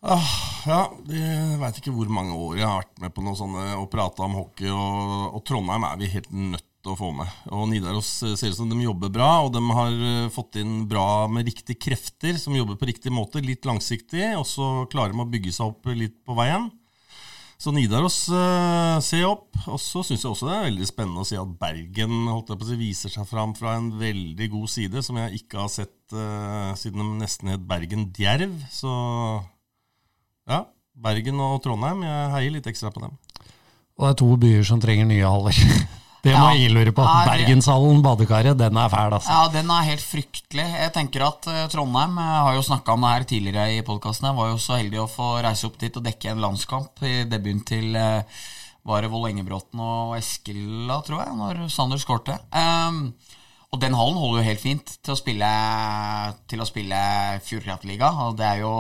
[SPEAKER 4] Ah, ja, jeg veit ikke hvor mange år jeg har vært med på noe sånne og prata om hockey, og, og Trondheim er vi helt nødt å få med. Og Nidaros ser ut som de jobber bra, og de har eh, fått inn bra med riktige krefter, som jobber på riktig måte, litt langsiktig, og så klarer de å bygge seg opp litt på veien. Så Nidaros eh, se opp. Og så syns jeg også det er veldig spennende å si at Bergen si, viser seg fram fra en veldig god side, som jeg ikke har sett uh, siden de nesten het Bergen Djerv. Så ja, Bergen og Trondheim, jeg heier litt ekstra på dem.
[SPEAKER 3] Og det er to byer som trenger nye haller. *laughs* Det må
[SPEAKER 2] Ja.
[SPEAKER 3] jeg lure på. Bergenshallen, badekaret, den er fæl, altså.
[SPEAKER 2] Ja, den er helt fryktelig. Jeg tenker at eh, Trondheim Jeg har jo snakka om det her tidligere i podkasten. Jeg var jo så heldig å få reise opp dit og dekke en landskamp i debuten til eh, Var det Vold Engebråten og Eskila, tror jeg, når Sander skårte. Um, og den hallen holder jo helt fint til å spille Til å spille Fjordkraftliga. Og det er jo,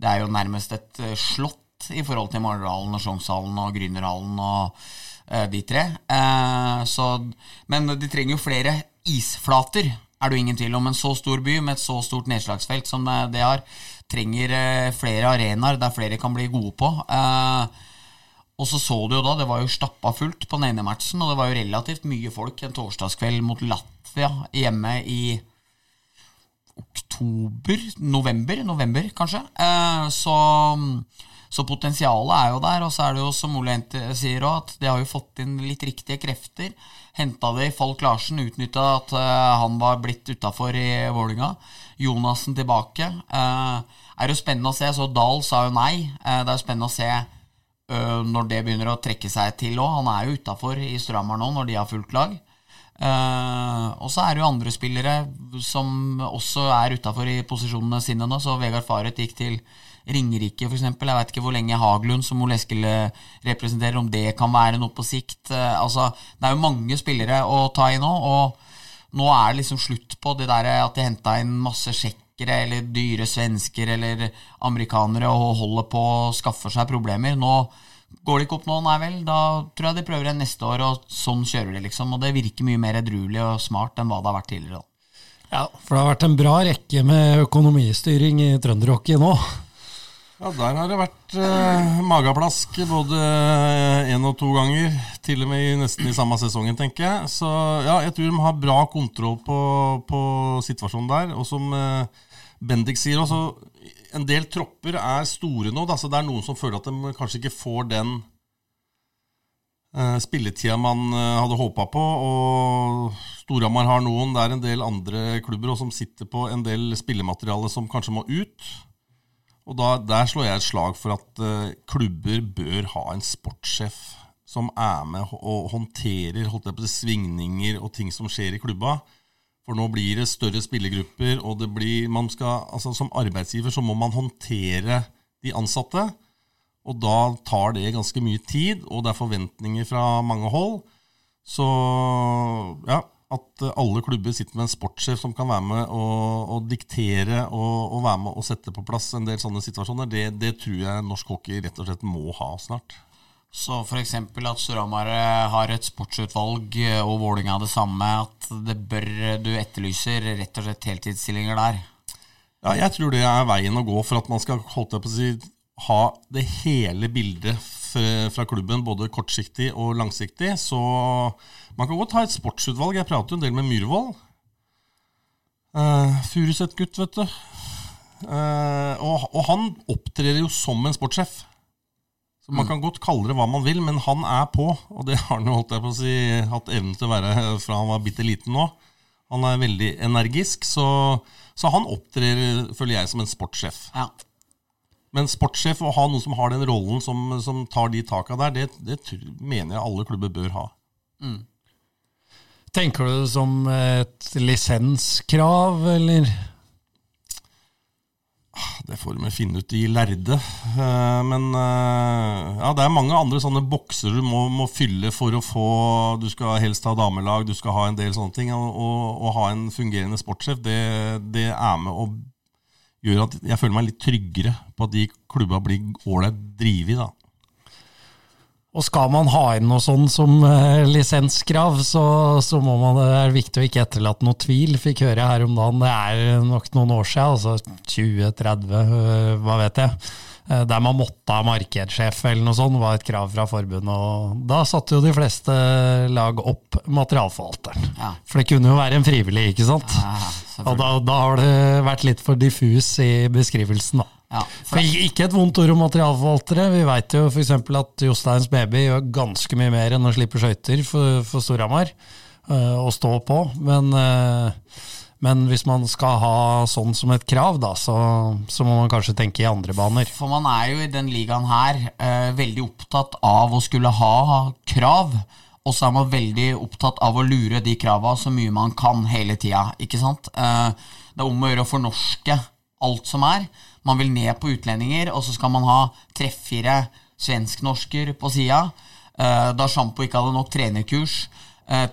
[SPEAKER 2] det er jo nærmest et eh, slott i forhold til Mardalen og Sjongshallen og Grünerhallen og eh, de tre. Eh, så, men de trenger jo flere isflater, er det jo ingen tvil om. En så stor by med et så stort nedslagsfelt som det, det har, trenger eh, flere arenaer der flere kan bli gode på. Eh, og så så du jo da, det var jo stappa fullt på den ene matchen, og det var jo relativt mye folk en torsdagskveld mot Latvia hjemme i oktober, november, november kanskje. Eh, så, så potensialet er jo der. Og så er det jo som Ole sier òg, at de har jo fått inn litt riktige krefter. Henta i Falk Larsen, utnytta at uh, han var blitt utafor i Vålinga. Jonassen tilbake. Uh, er jo spennende å se. Så Dahl sa jo nei. Uh, det er jo spennende å se når det begynner å trekke seg til òg. Han er jo utafor i Strømmer nå, når de har fullt lag. Uh, og så er det jo andre spillere som også er utafor i posisjonene sine nå. Så Vegard Faret gikk til Ringerike, f.eks. Jeg vet ikke hvor lenge Haglund, som Ole Eskil representerer, om det kan være noe på sikt. Uh, altså, det er jo mange spillere å ta i nå, og nå er det liksom slutt på det der at de henta inn masse sjekkere eller dyre svensker eller amerikanere og holder på å skaffe seg problemer. Nå Går det ikke opp nå, nei vel, da tror jeg de prøver igjen neste år, og sånn kjører de, liksom. Og det virker mye mer edruelig og smart enn hva det har vært tidligere. Da.
[SPEAKER 3] Ja, for det har vært en bra rekke med økonomistyring i trønderhockey nå.
[SPEAKER 4] Ja, der har det vært eh, mageplask både én og to ganger. Til og med i, nesten i samme sesongen, tenker jeg. Så ja, jeg tror de har bra kontroll på, på situasjonen der. Og som eh, Bendik sier også, en del tropper er store nå, da, så det er noen som føler at de kanskje ikke får den eh, spilletida man uh, hadde håpa på. Og Storhamar har noen. Det er en del andre klubber som sitter på en del spillemateriale som kanskje må ut. Og da, Der slår jeg et slag for at uh, klubber bør ha en sportssjef som er med og håndterer holdt jeg på svingninger og ting som skjer i klubba. For nå blir det større spillergrupper, og det blir, man skal, altså som arbeidsgiver så må man håndtere de ansatte. Og da tar det ganske mye tid, og det er forventninger fra mange hold. Så ja, at alle klubber sitter med en sportssjef som kan være med og, og diktere og, og, være med og sette på plass en del sånne situasjoner, det, det tror jeg norsk hockey rett og slett må ha snart.
[SPEAKER 2] Så f.eks. at Storhamar eh, har et sportsutvalg eh, og Vålinga det samme, at det bør du etterlyser rett og slett heltidsstillinger der?
[SPEAKER 4] Ja, jeg tror det er veien å gå for at man skal holde på å si, ha det hele bildet fra klubben, både kortsiktig og langsiktig. Så man kan godt ha et sportsutvalg. Jeg prater jo en del med Myhrvold. Uh, Furuset-gutt, vet du. Uh, og, og han opptrer jo som en sportssjef. Så Man kan godt kalle det hva man vil, men han er på. Og det har han jo holdt jeg på å si, hatt evnen til å være fra han var bitte liten nå. Han er veldig energisk, så, så han opptrer, føler jeg, som en sportssjef. Ja. Men sportssjef, å ha noen som har den rollen som, som tar de taka der, det, det, mener jeg alle klubber bør ha. Mm.
[SPEAKER 3] Tenker du det som et lisenskrav, eller?
[SPEAKER 4] Det får vi finne ut, i lærde. Eh, men eh, ja, det er mange andre sånne bokser du må, må, fylle for å få Du skal helst ha damelag, du skal ha en del sånne ting. Og, ha en fungerende sportssjef, det, det er med å gjøre at jeg føler meg litt tryggere på at de klubba blir ålreit drevet. da.
[SPEAKER 3] Og skal man ha inn noe sånn som eh, lisenskrav, så, så må man, det er viktig å ikke etterlate noe tvil. Fikk høre her om dagen, det er nok noen år siden, altså 20-30, uh, eh, hva vet jeg. Uh, der man måtte ha markedssjef eller noe sånt, var et krav fra forbundet. Og da satte jo de fleste lag opp materialforvalteren. Ja. For det kunne jo være en frivillig, ikke sant? Ja, og da, da, har det vært litt for diffus i beskrivelsen, da. Ja, for ikke et vondt ord om materialforvaltere. Vi veit jo f.eks. at Josteins Baby gjør ganske mye mer enn å slippe skøyter for, for Storhamar uh, og stå på. Men, uh, men, hvis man skal ha sånn som et krav, da, så, så, må man kanskje tenke i andre baner.
[SPEAKER 2] For man er jo i den ligaen her eh, veldig opptatt av å skulle ha krav. Og så er man veldig opptatt av å lure de krava så mye man kan hele tida. Sant? det er om å gjøre å fornorske alt som er. Man vil ned på utlendinger, og så skal man ha tre-fire svensk-norsker på sida. Eh, da Sjampo ikke hadde nok trenerkurs eh,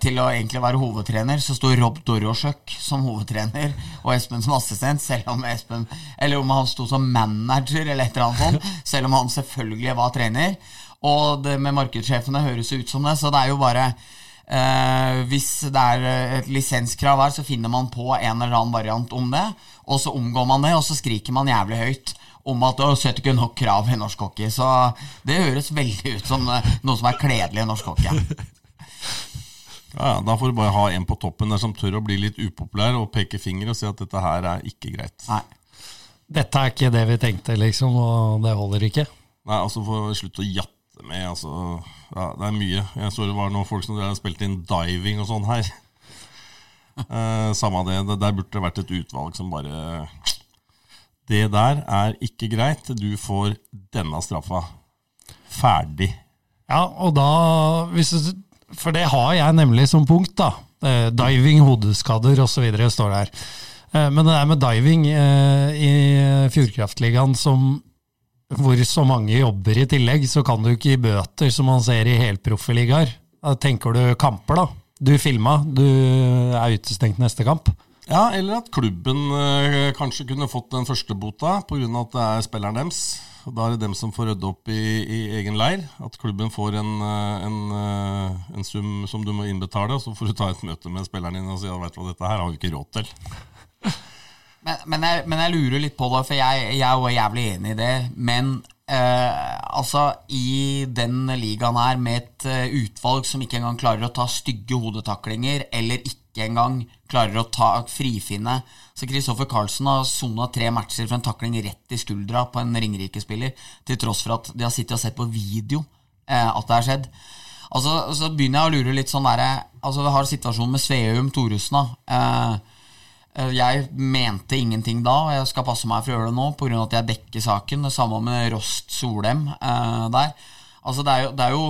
[SPEAKER 2] til å egentlig være hovedtrener, så sto Rob Dorosjøk som hovedtrener og Espen som assistent, selv om Espen Eller om han sto som manager eller et eller annet sånt, selv om han selvfølgelig var trener. Og det med markedssjefene høres ut som det, så det er jo bare Eh, hvis det er et lisenskrav her, så finner man på en eller annen variant om det. Og så omgår man det, og så skriker man jævlig høyt om at det setter ikke nok krav i norsk hockey. Så det høres veldig ut som eh, noe som er kledelig i norsk hockey. *laughs*
[SPEAKER 4] Ja, Da får du bare ha en på toppen der som tør å bli litt upopulær og peke finger og si at dette her er ikke greit.
[SPEAKER 2] Nei.
[SPEAKER 3] Dette er ikke det vi tenkte, liksom, og det holder ikke.
[SPEAKER 4] Nei, altså Få slutte å jatte med. altså, ja, Det er mye. Jeg så det var noen folk som har spilt inn diving og sånn her. *laughs* Eh, samme det. Der burde det vært et utvalg som bare Det der er ikke greit. Du får denne straffa. Ferdig.
[SPEAKER 3] Ja, og da hvis du, For det har jeg nemlig som punkt, da. Eh, diving, hodeskader osv. står der. Eh, men det der med diving eh, i Fjordkraftligaen som hvor så mange jobber i tillegg, så kan du ikke gi bøter som man ser i helproffeligaer. Da tenker du kamper, da. Du filma, du er utestengt neste kamp.
[SPEAKER 4] Ja, eller at klubben kanskje kunne fått den første bota pga. at det er spilleren deres. Da er det dem som får rydde opp i, i, egen leir. At klubben får en, eh, en, eh, en, sum som du må innbetale, og så får du ta et møte med spilleren din og si at dette her har vi ikke råd til. *laughs*
[SPEAKER 2] Men, men, jeg, men, jeg, lurer litt på det, for jeg, jeg er jævlig enig i det. Men eh, altså, i den ligaen her, med et uh, utvalg som ikke engang klarer å ta stygge hodetaklinger, eller ikke engang klarer å ta frifinne Så Kristoffer Carlsen har sona tre matcher for en takling rett i skuldra på en Ringerike-spiller, til tross for at de har sittet og sett på video eh, at det har skjedd. Altså, Så begynner jeg å lure litt sånn derre Altså, vi har situasjonen med Sveum Thoresen. Eh, Eh, jeg mente ingenting da, og jeg skal passe meg for å gjøre det nå pga. at jeg dekker saken. Det samme med Rost Solem eh, der. Altså, det er jo, det er jo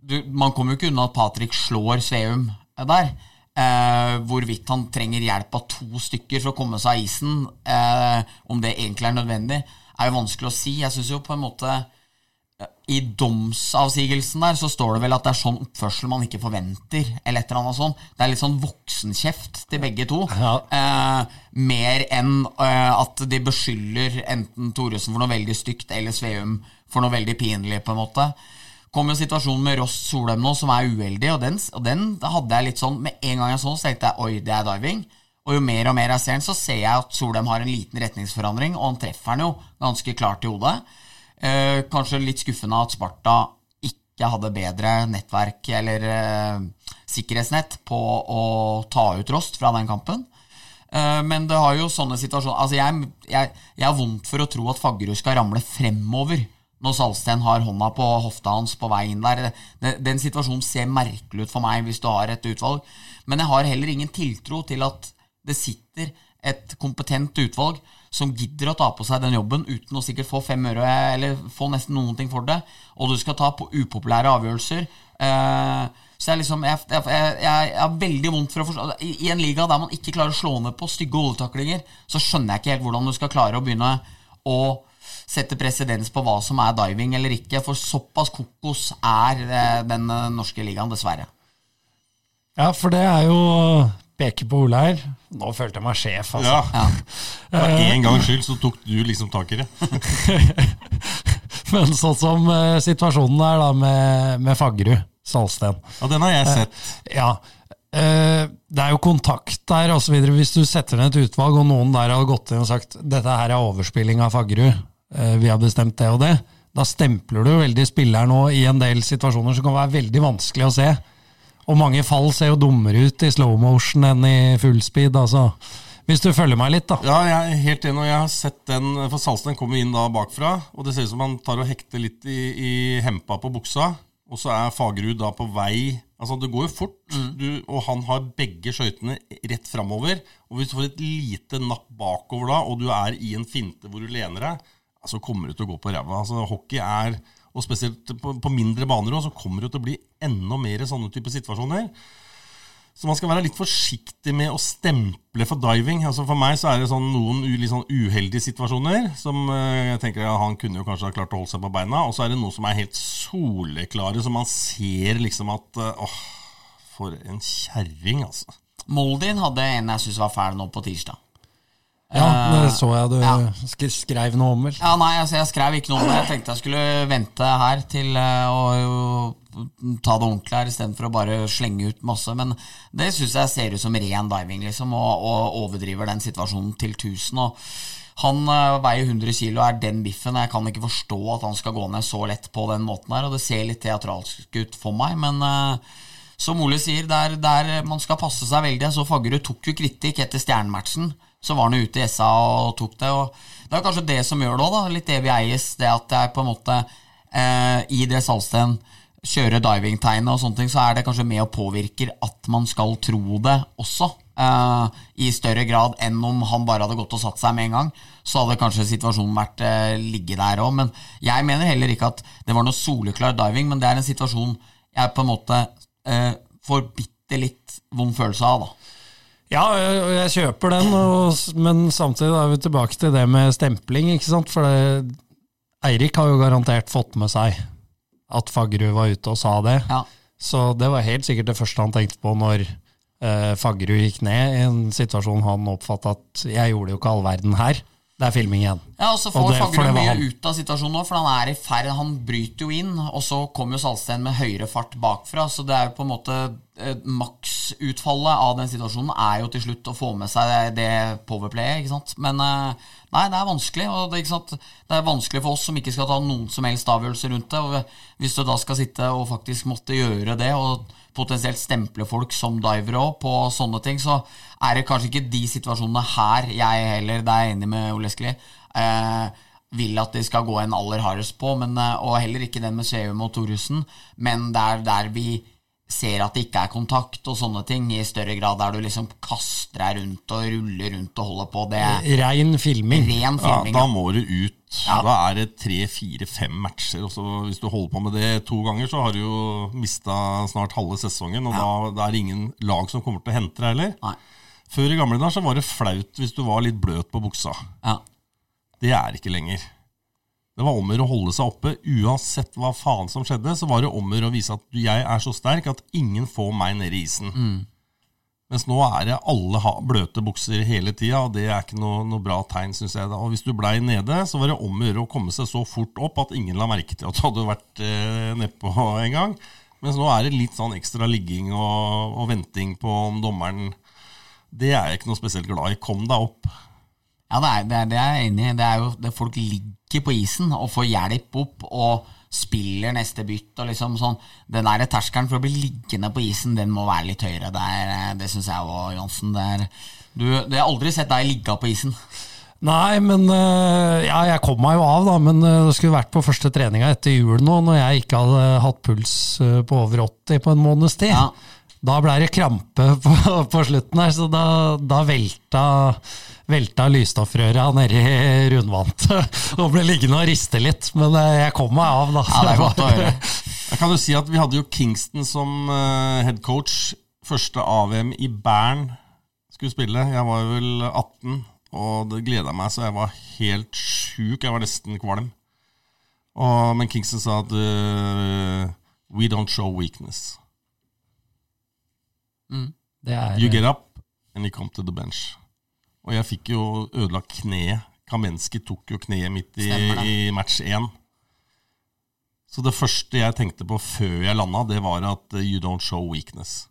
[SPEAKER 2] du, Man kommer jo ikke unna at Patrick slår Sveum eh, der. Eh, hvorvidt han trenger hjelp av to stykker for å komme seg av isen, eh, om det egentlig er nødvendig, er jo vanskelig å si. Jeg syns jo på en måte i domsavsigelsen der så står det vel at det er sånn oppførsel man ikke forventer. eller et eller annet sånt. Det er litt sånn voksenkjeft til begge to. Ja. Eh, mer enn eh, at de beskylder enten Thoresen for noe veldig stygt eller Sveum for noe veldig pinlig. på en måte. Kom jo situasjonen med Rost Solheim nå, som er uheldig, og den, og den hadde jeg litt sånn Med en gang jeg så så tenkte jeg oi, det er diving. Og jo mer og mer jeg ser den, så ser jeg at Solheim har en liten retningsforandring, og han treffer den jo ganske klart i hodet. Eh, kanskje litt skuffende at Sparta ikke hadde bedre nettverk eller eh, sikkerhetsnett på å ta ut Rost fra den kampen. Eh, men det har jo sånne situasjoner Altså, jeg, jeg, jeg har vondt for å tro at Faggerud skal ramle fremover når Salsten har hånda på hofta hans på vei inn der. Den, situasjonen ser merkelig ut for meg hvis du har et utvalg. Men jeg har heller ingen tiltro til at det sitter et kompetent utvalg som gidder å ta på seg den jobben uten å sikkert få fem øre eller få nesten noen ting for det, og du skal ta på upopulære avgjørelser. Eh, så jeg, liksom, jeg, jeg, jeg, er veldig vondt for å forstå I, I en liga der man ikke klarer å slå ned på stygge hodetaklinger, så skjønner jeg ikke helt hvordan du skal klare å begynne å sette presedens på hva som er diving eller ikke, for såpass kokos er eh, den eh, norske ligaen, dessverre.
[SPEAKER 3] Ja, for det er jo Peke på Ole her. Nå følte jeg meg sjef, altså. Ja.
[SPEAKER 4] For en gangs skyld så tok du liksom tak i det. *laughs*
[SPEAKER 3] Men sånn som situasjonen er da med, med Faggerud, Salsten.
[SPEAKER 4] Ja, den har jeg sett.
[SPEAKER 3] Ja. Det er jo kontakt der osv. Hvis du setter ned et utvalg, og noen der har gått inn og sagt dette her er overspilling av Faggerud, vi har bestemt det og det, da stempler du veldig spilleren nå i en del situasjoner som kan være veldig vanskelig å se. Og mange fall ser jo dummere ut i slow motion enn i full speed. altså. Hvis du følger meg litt, da.
[SPEAKER 4] Ja, jeg er helt enig. og Jeg har sett den, for Salsten kommer inn da bakfra. Og det ser ut som han tar og hekter litt i, i hempa på buksa. Og så er Fagerud da på vei Altså, det går jo fort, mm. du, og han har begge skøytene rett framover. Og hvis du får et lite napp bakover da, og du er i en finte hvor du lener deg, så kommer du til å gå på ræva. Altså, hockey er og spesielt på, på mindre baner også, så kommer det til å bli enda mer sånne type situasjoner. Så man skal være litt forsiktig med å stemple for diving. Altså For meg så er det sånn noen litt sånn uheldige situasjoner som uh, jeg tenker ja, han kunne jo kanskje ha klart å holde seg på beina. Og så er det noe som er helt soleklare, som man ser liksom at uh, åh, for en kjerring, altså.
[SPEAKER 2] Moldin hadde en jeg syns var fæl nå på tirsdag.
[SPEAKER 3] Ja, det eh, så jeg du ja. skrev noe om, vel?
[SPEAKER 2] Ja, Nei, altså, jeg skrev ikke noe om det. Jeg tenkte jeg skulle vente her til uh, å ta det ordentlig her istedenfor å bare slenge ut masse. Men det syns jeg ser ut som ren diving, liksom, og, og overdriver den situasjonen til 1000. Og han uh, veier 100 kg og er den biffen. Jeg kan ikke forstå at han skal gå ned så lett på den måten her, og det ser litt teatralsk ut for meg, men uh, som Ole sier, der, der man skal passe seg veldig. Så Faggerud tok jo kritikk etter stjernematchen. Så var han ute i SA og tok det. og Det er kanskje det som gjør det òg, litt evig eies. Det at er på en måte eh, i det Salsten kjører divingtegnet og sånne ting, så er det kanskje med og påvirker at man skal tro det også. eh, I større grad enn om han bare hadde gått og satt seg med en gang. Så hadde kanskje situasjonen vært eh, ligge der òg. Men jeg mener heller ikke at det var noe soleklar diving, men det er en situasjon jeg på en måte eh, får bitte litt vond følelse av. da.
[SPEAKER 3] Ja, jeg, kjøper den, og, men samtidig er vi tilbake til det med stempling, ikke sant? For det, Eirik har jo garantert fått med seg at Faggerud var ute og sa det.
[SPEAKER 2] Ja.
[SPEAKER 3] Så det var helt sikkert det første han tenkte på når eh, Faggerud gikk ned, i en situasjon han oppfatta at 'jeg gjorde jo ikke all verden her'. Det er filming igjen.
[SPEAKER 2] Ja, og så får
[SPEAKER 3] var
[SPEAKER 2] mye ut av situasjonen nå, for han er i ferd, han bryter jo inn, og så kommer jo Salsten med høyere fart bakfra, så det er jo på en måte eh, Maksutfallet av den situasjonen er jo til slutt å få med seg det, powerplayet, ikke sant. Men eh, nei, det er vanskelig, og det, det er vanskelig for oss som ikke skal ta noen som helst avgjørelse rundt det. og Hvis du da skal sitte og faktisk måtte gjøre det, og potensielt stemple folk som divere òg på sånne ting, så er det kanskje ikke de situasjonene her jeg heller, det er jeg enig med Ole Eskeli, eh, vil at de skal gå en aller hardest på, men, eh, og heller ikke den med Sveum og Thoresen, men det er der vi ser at det ikke er kontakt og sånne ting, i større grad der du liksom kaster deg rundt og ruller rundt og holder på. Det er
[SPEAKER 3] Rein filming.
[SPEAKER 2] ren
[SPEAKER 4] Ja,
[SPEAKER 2] filming.
[SPEAKER 4] da må du ut.
[SPEAKER 2] Ja.
[SPEAKER 4] Da er det tre, fire, fem matcher. Og så hvis du holder på med det to ganger, så har du jo mista snart halve sesongen. Og da, da er det ingen lag som kommer til å hente deg heller.
[SPEAKER 2] Nei.
[SPEAKER 4] Før i gamle dager så var det flaut hvis du var litt bløt på buksa.
[SPEAKER 2] Ja.
[SPEAKER 4] Det er ikke lenger. Det var om å holde seg oppe. Uansett hva faen som skjedde, så var det om å vise at jeg er så sterk at ingen får meg ned i isen. Mens nå er det alle har bløte bukser hele tida, og det er ikke noe, noe bra tegn, syns jeg. da. Og hvis du blei nede, så var det om å gjøre å komme seg så fort opp at ingen la merke til at du hadde vært eh, nedpå en gang. Mens nå er det litt sånn ekstra ligging og, og venting på om dommeren Det er jeg ikke noe spesielt glad i. Kom deg opp.
[SPEAKER 2] Ja, det er, det, er, det er jeg enig i. Det er jo det folk ligger på isen og får hjelp opp og spiller neste bytt og liksom sånn. Den der terskelen for å bli liggende på isen, den må være litt høyere. Det, er, det syns jeg òg, Johnsen. Det er, du, det har aldri sett deg ligge på isen.
[SPEAKER 3] Nei, men øh, Ja, jeg kom meg jo av, da, men øh, det skulle vært på første treninga etter jul nå, når jeg ikke hadde hatt puls øh, på over 80 på en måneds tid.
[SPEAKER 2] Ja.
[SPEAKER 3] Da ble det krampe *laughs* på, på slutten her, så da, da velta, velta lysstoffrøra nedi rundvannet *laughs* og ble liggende og riste litt. Men øh, jeg kom meg av, da.
[SPEAKER 2] Ja, det er godt å høre. *laughs*
[SPEAKER 4] Jeg kan jo si at Vi hadde jo Kingston som uh, head coach. Første AVM i Bern skulle spille. Jeg var vel 18, og det gleda meg så jeg var helt sjuk. Jeg var nesten kvalm. Og, men Kingston sa at uh, We don't show weakness.
[SPEAKER 3] Det er,
[SPEAKER 4] You get up, and you come to the bench. Og jeg fikk jo ødelagt kneet. Kamenski tok jo kneet mitt i,
[SPEAKER 2] Stemmer
[SPEAKER 4] i match 1. Så det første jeg tenkte på før jeg landa, det var at uh, you don't show weakness.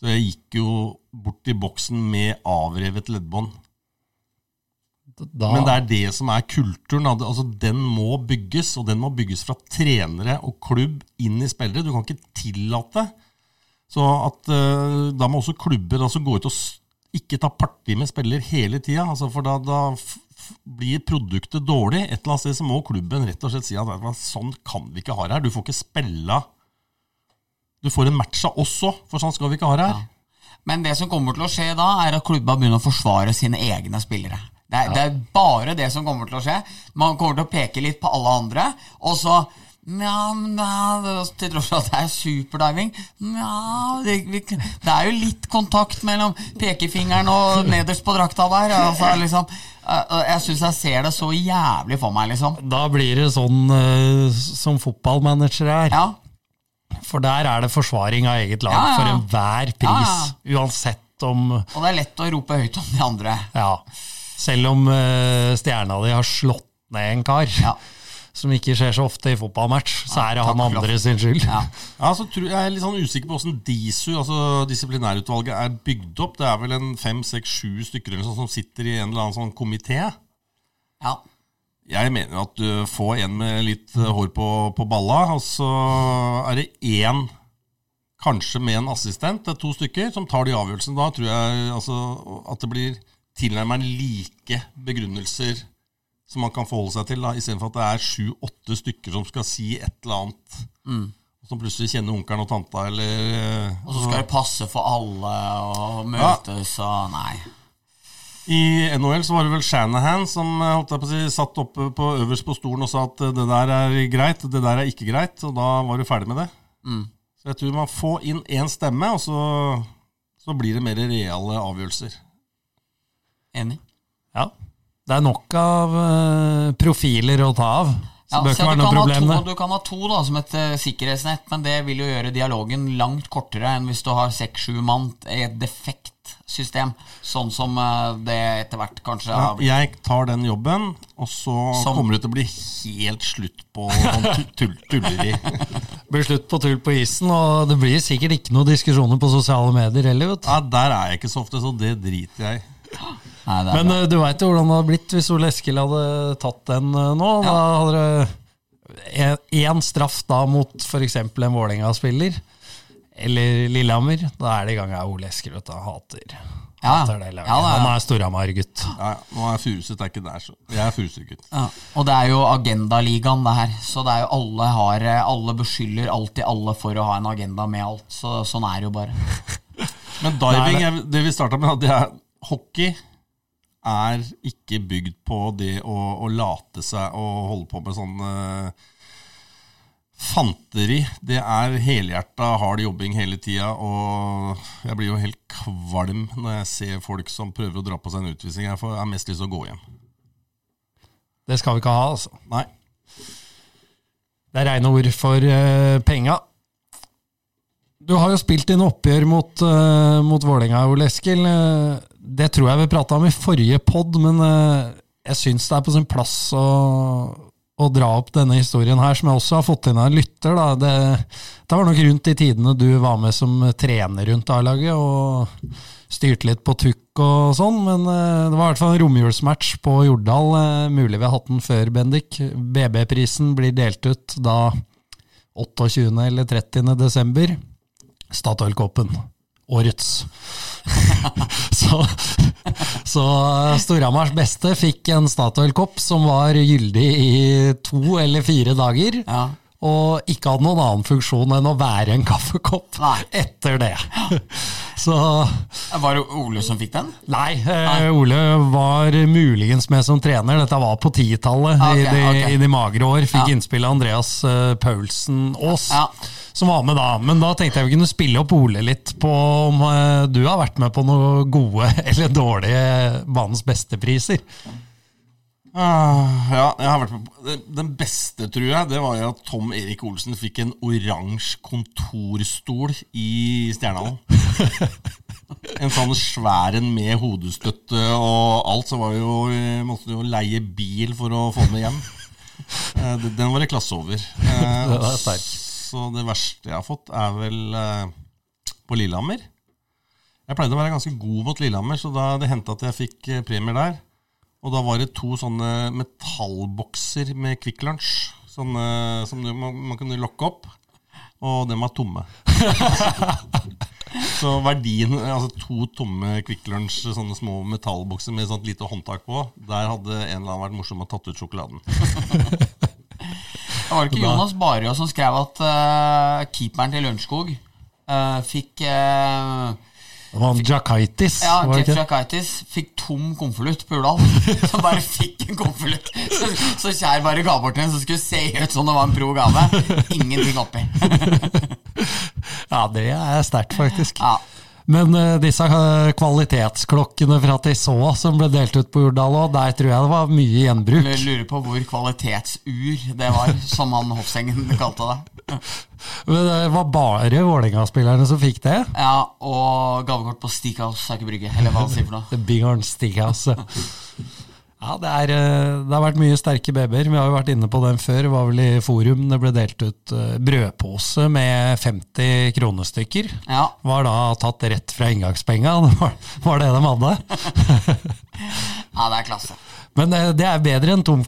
[SPEAKER 4] Så jeg gikk jo bort i boksen med avrevet leddbånd.
[SPEAKER 3] da,
[SPEAKER 4] Men det er det som er kulturen. Altså, den må bygges, og den må bygges fra trenere og klubb inn i spillere. Du kan ikke tillate så at eh, Da må også klubber altså gå ut og ikke ta parti med spiller hele tida. Altså, for da, da blir produktet dårlig. Et eller annet sted så må klubben rett og slett si at sånn kan vi ikke ha det her. Du får ikke spille Du får en match av oss òg, for sånn skal vi ikke ha det her.
[SPEAKER 2] Men det som kommer til å skje da, er at klubba begynner å forsvare sine egne spillere. Det er, det er bare det som kommer til å skje. Man kommer til å peke litt på alle andre, og så ja, men Til tross for at det er superdiving Nja det, det er jo litt kontakt mellom pekefingeren og nederst på drakta der. Altså, liksom, eh, jeg syns jeg ser det så jævlig for meg, liksom.
[SPEAKER 3] da blir det sånn øh, som fotballmanager er.
[SPEAKER 2] Ja,
[SPEAKER 3] For der er det forsvaring av eget lag
[SPEAKER 2] Ja, ja,
[SPEAKER 3] for enhver pris. Uansett om
[SPEAKER 2] Og det er lett å rope høyt om de andre.
[SPEAKER 3] Ja. Selv om stjerna di har slått ned en kar,
[SPEAKER 2] Ja,
[SPEAKER 3] som ikke skjer så ofte i fotballmatch, så er det han andre sin skyld.
[SPEAKER 2] ja. *laughs*
[SPEAKER 4] Ja, så tror jeg er litt sånn usikker på hvordan DISU, altså disiplinærutvalget, er bygd opp. Det er vel en fem, seks, sju stykker eller sånn som sitter i en eller annen sånn komité.
[SPEAKER 2] ja.
[SPEAKER 4] Jeg mener jo at du får en med litt hår på, på balla, og så er det én kanskje med en assistent, det er to stykker, som tar de avgjørelsene. Da tror jeg altså, at det blir tilnærmet like begrunnelser som man kan forholde seg til, da, istedenfor at det er sju-åtte stykker som skal si et eller annet. Som plutselig kjenner onkelen og tanta, eller
[SPEAKER 2] Og så skal det passe for alle og møtes og Nei.
[SPEAKER 4] I NHL så var det vel Shanahan som eh, holdt jeg på å si, satt oppe på, øverst på stolen og sa at eh, det der er greit, det der er ikke greit, og da var du ferdig med det. Så jeg tror man får inn én stemme, og så, så blir det mer reale avgjørelser.
[SPEAKER 2] Enig.
[SPEAKER 3] Ja. Det er nok av eh, profiler å ta av. Så
[SPEAKER 2] Ja,
[SPEAKER 3] det bør
[SPEAKER 2] så
[SPEAKER 3] ikke være
[SPEAKER 2] du,
[SPEAKER 3] noe
[SPEAKER 2] kan ha
[SPEAKER 3] problem,
[SPEAKER 2] to, du kan ha to da, som et uh, sikkerhetsnett, men det vil jo gjøre dialogen langt kortere enn hvis du har seks-sju mann i et defekt system, sånn som uh, det etter hvert kanskje
[SPEAKER 4] Ja,
[SPEAKER 2] har blitt.
[SPEAKER 4] jeg tar den jobben, og så
[SPEAKER 2] Som-
[SPEAKER 4] kommer det til å bli helt slutt på sånn tull, tulleri. *laughs*
[SPEAKER 3] Blir slutt på tull på isen, og det blir sikkert ikke noen diskusjoner på sosiale medier heller, vet du.
[SPEAKER 4] Ja, der er jeg ikke så ofte, så det driter jeg i.
[SPEAKER 2] Nei,
[SPEAKER 3] Men
[SPEAKER 2] bra.
[SPEAKER 3] eh, du veit jo hvordan det hadde blitt hvis Ole Eskil hadde tatt den nå. nå. Da hadde det én straff da mot f.eks. en Vålerenga-spiller, eller Lillehammer. Da er det i gang av Ole Eskil. Vet du. Han hater,
[SPEAKER 2] Ja,
[SPEAKER 3] hater det laget.
[SPEAKER 2] ja, da, er-
[SPEAKER 3] Han er Storhamar-gutt.
[SPEAKER 4] Ja, ja, nå er Furuset er ikke der, så jeg er Furuset-gutt.
[SPEAKER 2] Ja, og det er jo agendaligaen, det her. Så det er jo alle har eh, Alle beskylder alltid alle for å ha en agenda med alt. Så sånn er det jo bare. *laughs*
[SPEAKER 4] Men diving, det, det vi starta med, det er hockey er ikke bygd på det å, å late seg og holde på med sånn eh, fanteri. Det er helhjerta hard jobbing hele tida, og jeg blir jo helt kvalm når jeg ser folk som prøver å dra på seg en utvisning. Jeg får- jeg har mest lyst til å gå hjem.
[SPEAKER 3] Det skal vi ikke ha, altså.
[SPEAKER 4] Nei.
[SPEAKER 3] Det er reine ord for uh, penga. Du har jo spilt inn oppgjør mot, uh, mot Vålerenga, Ole Eskil. Eh, det tror jeg vi prata om i forrige pod, men eh, jeg syns det er på sin plass å, å dra opp denne historien her, som jeg også har fått inn av en lytter. Det, det var nok rundt de tidene du var med som trener rundt A-laget og styrte litt på tukk og sånn, men eh, det var i hvert fall en romjulsmatch på Jordal. eh, mulig vi har hatt den før, Bendik. BB-prisen blir delt ut da 28. eller 30. desember. Statoil-koppen. Årets. *laughs* så så Storhamars beste fikk en Statoil-kopp som var gyldig i to eller fire dager.
[SPEAKER 2] Ja.
[SPEAKER 3] Og ikke hadde noen annen funksjon enn å være en kaffekopp
[SPEAKER 2] Nei.
[SPEAKER 3] etter det. *laughs* Så
[SPEAKER 2] Var det Ole som fikk den?
[SPEAKER 3] Nei, Nei, Ole var muligens med som trener. Dette var på titallet
[SPEAKER 2] okay,
[SPEAKER 3] i, de,
[SPEAKER 2] ok.
[SPEAKER 3] i de magre år. Fikk
[SPEAKER 2] Ja.
[SPEAKER 3] innspill av Andreas uh, Paulsen Aas,
[SPEAKER 2] Ja.
[SPEAKER 3] som var med da. Men da tenkte jeg vi kunne spille opp Ole litt på om uh, du har vært med på noen gode *laughs* eller dårlige banens beste-priser.
[SPEAKER 4] Ah, ja, jeg har vært på Den beste, tror jeg, det var jo at Tom Erik Olsen fikk en oransje kontorstol i Stjernehallen. *laughs* En sånn svær en med hodestøtte og alt, så var jo, måtte du jo leie bil for å få den hjem. Eh, Den var det klasse over. *laughs* Eh,
[SPEAKER 3] Det.
[SPEAKER 4] Så det verste jeg har fått, er vel eh, på Lillehammer. Jeg pleide å være ganske god mot Lillehammer, så da det hendte at jeg fikk premier der. Og da var det to sånne metallbokser med Kvikk Lunsj sånne, som du, man, man kunne lokke opp. Og dem var tomme. *laughs* Så verdien Altså to tomme Kvikk Lunsj, sånne små metallbokser med sånt lite håndtak på, der hadde en eller annen vært morsom og tatt ut sjokoladen. *laughs*
[SPEAKER 2] Det var ikke Jonas Barø som skrev at uh, keeperen til Lørenskog uh, fikk uh,
[SPEAKER 3] Det var Jakaitis,
[SPEAKER 2] Ja, Jeff? Jakaitis fikk tom konvolutt på Urdal. *laughs* Så bare fikk en konvolutt. Så, så Kjær bare ga bort en som skulle se ut som det var en pro gave. Ingenting oppi. *laughs*
[SPEAKER 3] Ja, det er sterkt, faktisk.
[SPEAKER 2] Ja.
[SPEAKER 3] Men uh, disse eh, kvalitetsklokkene fra Tissot som ble delt ut på Urdal òg, der tror jeg det var mye gjenbruk.
[SPEAKER 2] Jeg lurer på hvor kvalitetsur det var, som han Hofsengen kalte det.
[SPEAKER 3] Men det var bare Vålerenga-spillerne som fikk det.
[SPEAKER 2] Ja, Og gavekort på Steakhouse Aker Brygge, eller hva han sier for noe.
[SPEAKER 3] Big Horn Steakhouse. Ja, det, er, eh, det har vært mye sterke babyer. Vi har jo vært inne på den før. Det var vel i Forum det ble delt ut eh, brødpose med 50 kronestykker.
[SPEAKER 2] Ja,
[SPEAKER 3] Var da tatt rett fra inngangspenga. *laughs* Det var, var det de hadde. *laughs*
[SPEAKER 2] ja det er klasse.
[SPEAKER 3] Men det, det er bedre enn tom,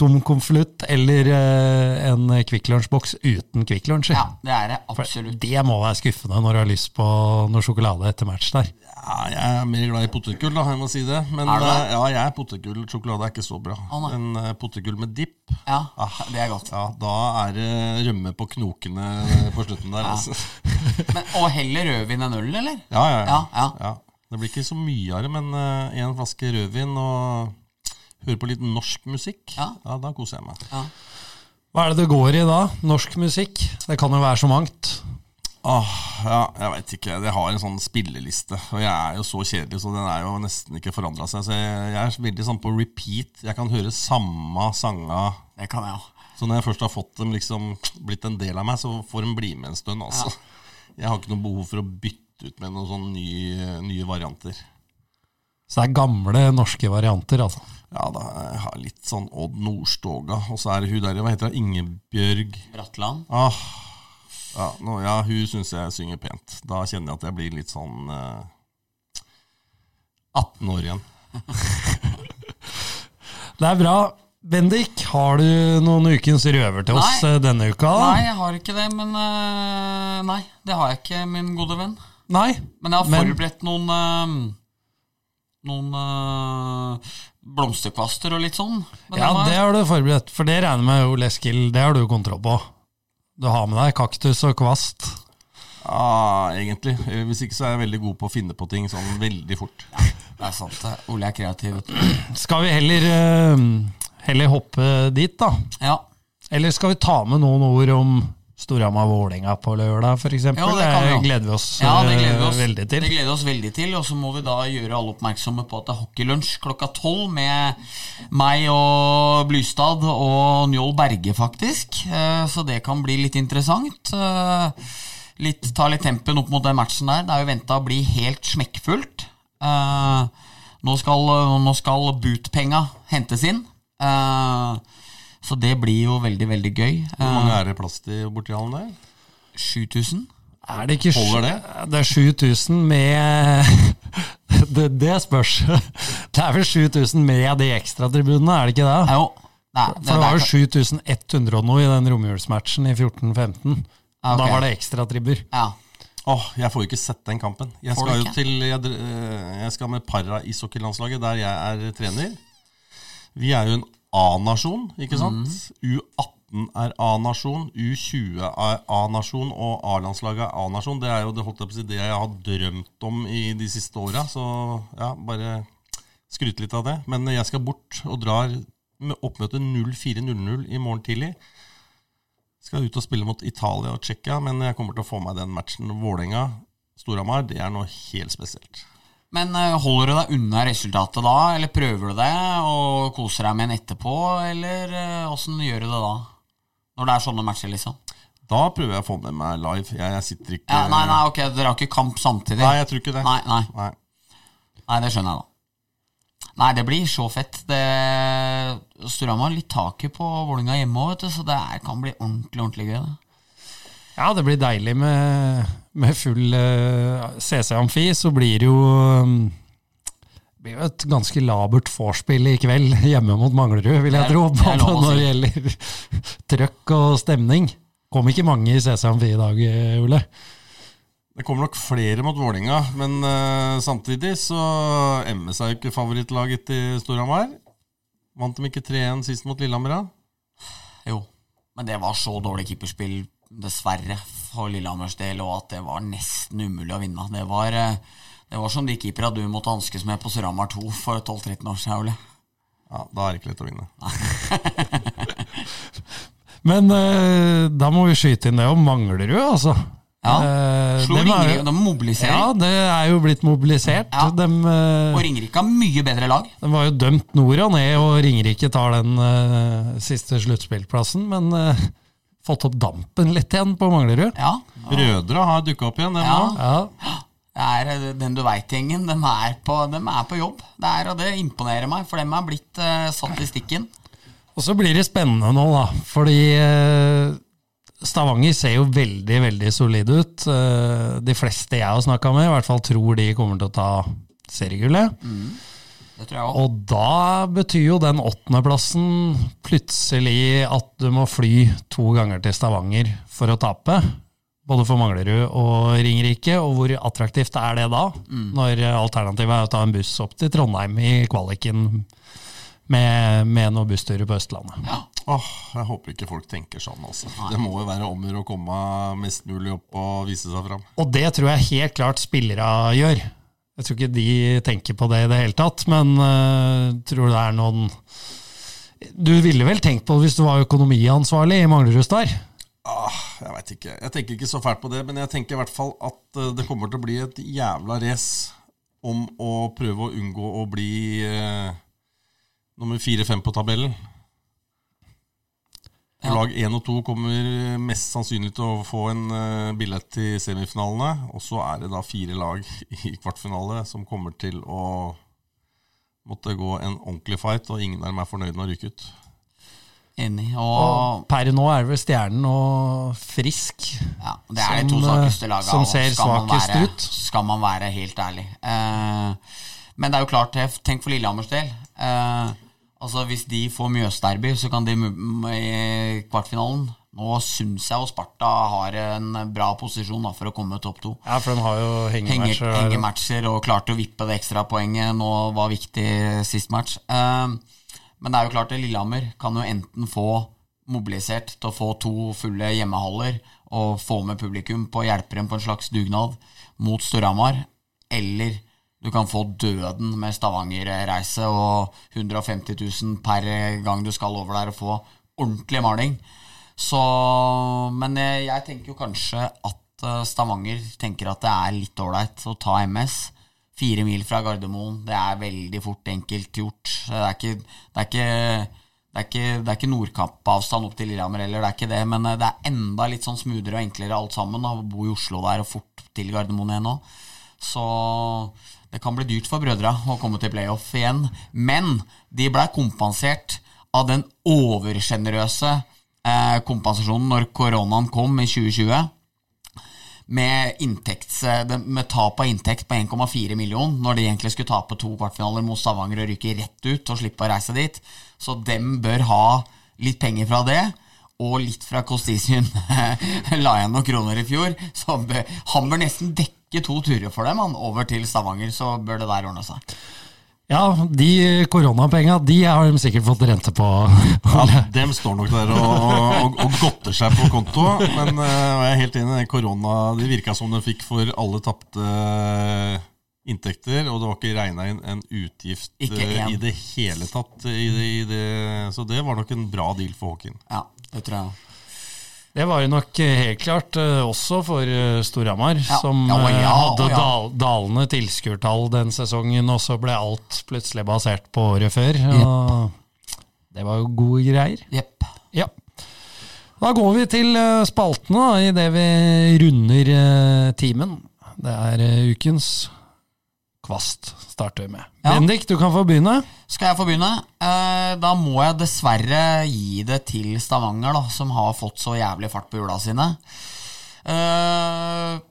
[SPEAKER 3] tom konvolutt eller eh, en Kvikk Lunsj-boks uten Kvikk Lunsj.
[SPEAKER 2] Ja, det er det
[SPEAKER 3] For
[SPEAKER 2] absolutt.
[SPEAKER 3] Det må være skuffende når du har lyst på noe sjokolade etter match der.
[SPEAKER 4] Ja, jeg er mer glad i potetgull, da, jeg må si det. Men
[SPEAKER 2] Er det?
[SPEAKER 4] eh, ja, jeg er potetgull. Sjokolade er ikke så bra.
[SPEAKER 2] Å,
[SPEAKER 4] en eh, potetgull med dipp,
[SPEAKER 2] Ja, det er godt.
[SPEAKER 4] ja, da er det rømme på knokene på slutten der. Altså. *laughs*
[SPEAKER 2] Men, og heller rødvin enn øl, eller?
[SPEAKER 4] Ja, ja, ja.
[SPEAKER 2] Ja, ja.
[SPEAKER 4] Det blir ikke så mye av det, men én flaske rødvin og høre på litt norsk musikk,
[SPEAKER 2] Ja.
[SPEAKER 4] da koser jeg meg.
[SPEAKER 3] Hva er det det går i da? Norsk musikk? Det kan jo være så mangt.
[SPEAKER 4] Åh, ja, jeg veit ikke. Jeg har en sånn spilleliste, og jeg er jo så kjedelig, så den er jo nesten ikke forandra seg. Så jeg, jeg er veldig sånn på repeat. Jeg kan høre samme sanga.
[SPEAKER 2] Det kan jeg også.
[SPEAKER 4] Så når jeg først har fått dem liksom blitt en del av meg, så får de bli med en stund, altså. Jeg har ikke noe behov for å bytte ut med noen sånne nye, nye varianter.
[SPEAKER 3] Så det er gamle norske varianter, altså.
[SPEAKER 4] Ja da, jeg har litt sånn Odd Nordstoga, og så er det hun der, hva heter hun, Ingebjørg
[SPEAKER 2] Bratland.
[SPEAKER 4] Ah, ja, nå, ja, hun syns jeg synger pent. Da kjenner jeg at jeg blir litt sånn eh, 18 år igjen. *laughs*
[SPEAKER 3] Det er bra. Bendik, har du noen ukens røver til oss
[SPEAKER 2] Nei.
[SPEAKER 3] eh, denne uka?
[SPEAKER 2] Nei, jeg har ikke det, men øh, Nei, det har jeg ikke, min gode venn.
[SPEAKER 3] Nei.
[SPEAKER 2] Men jeg har
[SPEAKER 3] Men-
[SPEAKER 2] forberedt noen øh, Noen øh, blomsterkvaster og litt sånn. Men
[SPEAKER 3] Ja, det har du forberedt, for det regner med, Jo Eskil, det har du kontroll på. Du har med deg kaktus og kvast.
[SPEAKER 4] Ja, egentlig. Eh, Hvis ikke så er jeg veldig god på å finne på ting sånn veldig fort.
[SPEAKER 2] Det er sant, det. Ole er kreativ.
[SPEAKER 3] Skal vi heller, eh, heller hoppe dit, da?
[SPEAKER 2] Ja,
[SPEAKER 3] Eller skal vi ta med noen ord om Storhamar-Vålerenga på lørdag, f.eks.?
[SPEAKER 2] Ja, det kan
[SPEAKER 3] gleder vi oss,
[SPEAKER 2] ja det, gleder vi
[SPEAKER 3] eh,
[SPEAKER 2] oss,
[SPEAKER 3] veldig til.
[SPEAKER 2] det gleder vi oss veldig til. Og så må vi da gjøre alle oppmerksomme på at det er hockeylunsj klokka tolv med meg og Blystad og Njål Berge, faktisk. Eh, Så det kan bli litt interessant. Eh, Litt, ta litt tempen opp mot den matchen der. Det er jo venta å bli helt smekkfullt. Nå skal, nå skal bootpenga hentes inn. Eh, Så det blir jo veldig, veldig gøy.
[SPEAKER 4] Hvor mange
[SPEAKER 2] Eh,
[SPEAKER 4] er det plass til borti hallen der?
[SPEAKER 2] 7000?
[SPEAKER 3] Er det ikke
[SPEAKER 4] Holder det?
[SPEAKER 3] Det er 7000 med *laughs* det, det spørs. Det er vel 7000 med de ekstratribunene, er det ikke det?
[SPEAKER 2] Jo. Nei, det,
[SPEAKER 3] For det var jo
[SPEAKER 2] er-
[SPEAKER 3] 7100 og noe i den romjulsmatchen i 14-15.
[SPEAKER 2] Okay.
[SPEAKER 3] Da var det ekstratribber.
[SPEAKER 2] Ja.
[SPEAKER 4] Åh, jeg får jo ikke sett den kampen. Jeg skal jo til Jeg, eh, jeg skal med para-ishockeylandslaget, der jeg er trener. Vi er jo en A-nasjon, ikke sant?
[SPEAKER 2] Mm.
[SPEAKER 4] U18 er A-nasjon, U20 er A-nasjon, og A-landslaget er A-nasjon. Det er jo det, holdt jeg på å si, det jeg har drømt om i de siste åra. Så ja, bare skryte litt av det. Men jeg skal bort og drar med oppmøte 04.00 i morgen tidlig. Skal ut og spille mot Italia og Tsjekkia, men jeg kommer til å få meg den matchen Vålerenga-Storhamar. Det er noe helt spesielt.
[SPEAKER 2] Men eh, holder du deg unna resultatet da, eller prøver du det og koser deg med en etterpå, eller eh, åssen gjør du det da? Når det er sånne matcher, liksom?
[SPEAKER 4] Da prøver jeg å få med meg live. Jeg, jeg sitter ikke
[SPEAKER 2] Ja, nei, nei, ok, dere har ikke kamp samtidig?
[SPEAKER 4] Nei, jeg tror ikke det.
[SPEAKER 2] Nei, nei,
[SPEAKER 4] Nei.
[SPEAKER 2] nei, det skjønner jeg da. Nei, det blir så fett. Det Storhamar har litt taket på Vålerenga hjemme òg, så det er, kan bli ordentlig, ordentlig gøy. Det.
[SPEAKER 3] Ja, det blir deilig med, med full CC Amfi. Så blir det jo det blir jo et ganske labert vorspiel i kveld *laughs* hjemme mot Manglerud, vil jeg tro. Både når det gjelder *laughs* trøkk og stemning. Kom ikke mange i CC Amfi i dag, eh, Ole.
[SPEAKER 4] Det kommer nok flere mot Vålinga, men uh, samtidig så MS er jo ikke favorittlaget til Storhamar. Vant de ikke 3-1 sist mot Lillehammer? da?
[SPEAKER 2] Jo, men det var så dårlig keeperspill, dessverre, for Lillehammers del, og at det var nesten umulig å vinne. Det var, eh, det var som de keepera du måtte hanskes med på Surhamar 2 for 12-13 år siden, Ole.
[SPEAKER 4] Ja, Da er det ikke lett å vinne. *laughs*
[SPEAKER 3] Men eh, da må vi skyte inn det om Manglerud, altså.
[SPEAKER 2] Ja,
[SPEAKER 3] Eh,
[SPEAKER 2] Slo
[SPEAKER 3] er
[SPEAKER 2] Ringerike, de mobiliserer.
[SPEAKER 3] Ja, det er jo blitt mobilisert.
[SPEAKER 2] Ja.
[SPEAKER 3] De, eh,
[SPEAKER 2] Og Ringerike har mye bedre lag.
[SPEAKER 3] De var jo dømt nord og ned, og Ringerike tar den eh, siste sluttspillplassen. Men eh, fått opp dampen litt igjen på Manglerud.
[SPEAKER 2] Ja,
[SPEAKER 4] Brødre har dukka opp igjen, dem
[SPEAKER 2] Ja.
[SPEAKER 4] nå.
[SPEAKER 3] Ja,
[SPEAKER 2] det er eh, den du veit-gjengen. De, er på- de er på jobb. Det er, og det imponerer meg, for dem er blitt uh, satt i stikken.
[SPEAKER 3] Og så blir det spennende nå, da. Fordi uh, Stavanger ser jo veldig, veldig solide ut. Uh, de fleste jeg har snakka med, i hvert fall tror de kommer til å ta seriegullet.
[SPEAKER 2] Òg.
[SPEAKER 3] Og da betyr jo den åttendeplassen plutselig at du må fly to ganger til Stavanger for å tape. Både for Manglerud og Ringerike. Og hvor attraktivt er det da? Når alternativet er å ta en buss opp til Trondheim i kvaliken med, med noen bussturer på Østlandet.
[SPEAKER 4] Åh, jeg håper ikke folk tenker sånn. altså. Det må jo være om å komme mest mulig opp og vise seg fram.
[SPEAKER 3] Og det tror jeg helt klart spillere gjør. Jeg tror ikke de tenker på det i det hele tatt, men uh, tror det er noen Du ville vel tenkt på det hvis du var økonomiansvarlig i Manglerud Star?
[SPEAKER 4] Ah, jeg vet ikke. Jeg tenker ikke så fælt på det, men jeg tenker i hvert fall at eh, det kommer til å bli et jævla race om å prøve å unngå å bli uh, nummer fire-fem på tabellen.
[SPEAKER 2] Ja.
[SPEAKER 4] Lag én og to kommer mest sannsynlig til å få en eh, billett til semifinalene. Og så er det da fire lag *laughs* i kvartfinale som kommer til å måtte gå en ordentlig fight, og ingen av dem er fornøyd med å rykke ut.
[SPEAKER 2] Enig.
[SPEAKER 3] Og
[SPEAKER 2] Og
[SPEAKER 3] per nå er det vel Stjernen og Frisk.
[SPEAKER 2] ja, det er de to
[SPEAKER 3] som,
[SPEAKER 2] svakeste
[SPEAKER 3] eh,
[SPEAKER 2] lagene.
[SPEAKER 3] som
[SPEAKER 2] og
[SPEAKER 3] ser
[SPEAKER 2] skal man
[SPEAKER 3] svakest
[SPEAKER 2] være-
[SPEAKER 3] ut.
[SPEAKER 2] Skal man være helt ærlig. Uh, men det er jo klart, tenk for Lillehammers del. Eh, altså Hvis de får Mjøsderby, så kan de i kvartfinalen. Nå syns jeg jo Sparta har en bra posisjon da, for å komme topp to.
[SPEAKER 3] Ja, for de har jo hengematcher. Henge,
[SPEAKER 2] hengematcher og klarte å vippe det ekstrapoenget nå var viktig sist match. Eh, men det er jo klart det Lillehammer kan jo enten få mobilisert til å få to fulle hjemmehaller og få med publikum på å hjelpe dem på en slags dugnad mot Storhamar, eller du kan få døden med Stavanger-reise og 150 000 per gang du skal over der og få ordentlig maling. Så, men jeg, jeg tenker jo kanskje at eh, Stavanger tenker at det er litt ålreit å ta MS. Fire mil fra Gardermoen, det er veldig fort enkelt gjort. Det er ikke, det ikke, ikke, ikke Nordkapp-avstand opp til Lillehammer heller, det er ikke det. Men eh, det er enda litt sånn smoothere og enklere alt sammen å bo i Oslo der og fort til Gardermoen igjen nå. Så det kan bli dyrt for brødra å komme til playoff igjen. Men de blei kompensert av den oversjenerøse eh, kompensasjonen når koronaen kom i 2020. Med, inntekts, med tap av inntekt på 1,4 million, når de egentlig skulle tape to kvartfinaler mot Stavanger og ryke rett ut og slippe å reise dit. Så dem bør ha litt penger fra det. Og litt fra Kostisien *laughs* la igjen noen kroner i fjor. Så han bør nesten dekke to turer for dem han, over til Stavanger, så bør det der ordne seg.
[SPEAKER 3] Ja, de koronapenga de har de sikkert fått rente på.
[SPEAKER 4] Ja, *laughs* Dem står nok der og, og, og godter seg på konto. Men uh, jeg er helt enig, korona Det virka som den fikk for alle tapte inntekter, og det var ikke regna inn en utgift
[SPEAKER 2] Ikke
[SPEAKER 4] eh, i det hele tatt. I det, i det, så det var nok en bra deal for Håkin.
[SPEAKER 2] Ja, det tror jeg.
[SPEAKER 3] Det var jo nok eh, helt klart eh, også for eh, Storhamar,
[SPEAKER 2] Ja.
[SPEAKER 3] som
[SPEAKER 2] Ja, ja,
[SPEAKER 3] hadde dal dalende tilskuertall den sesongen, og så ble alt plutselig basert på året før. Og det var jo gode greier.
[SPEAKER 2] Yep.
[SPEAKER 3] Ja. Da går vi til spaltene idet vi runder timen. Det er ukens Kvast starter vi med.
[SPEAKER 2] Ja.
[SPEAKER 3] Bendik, du kan få begynne.
[SPEAKER 2] Skal jeg få begynne? Eh, da må jeg dessverre gi det til Stavanger, da, som har fått så jævlig fart på hjula sine. Eh,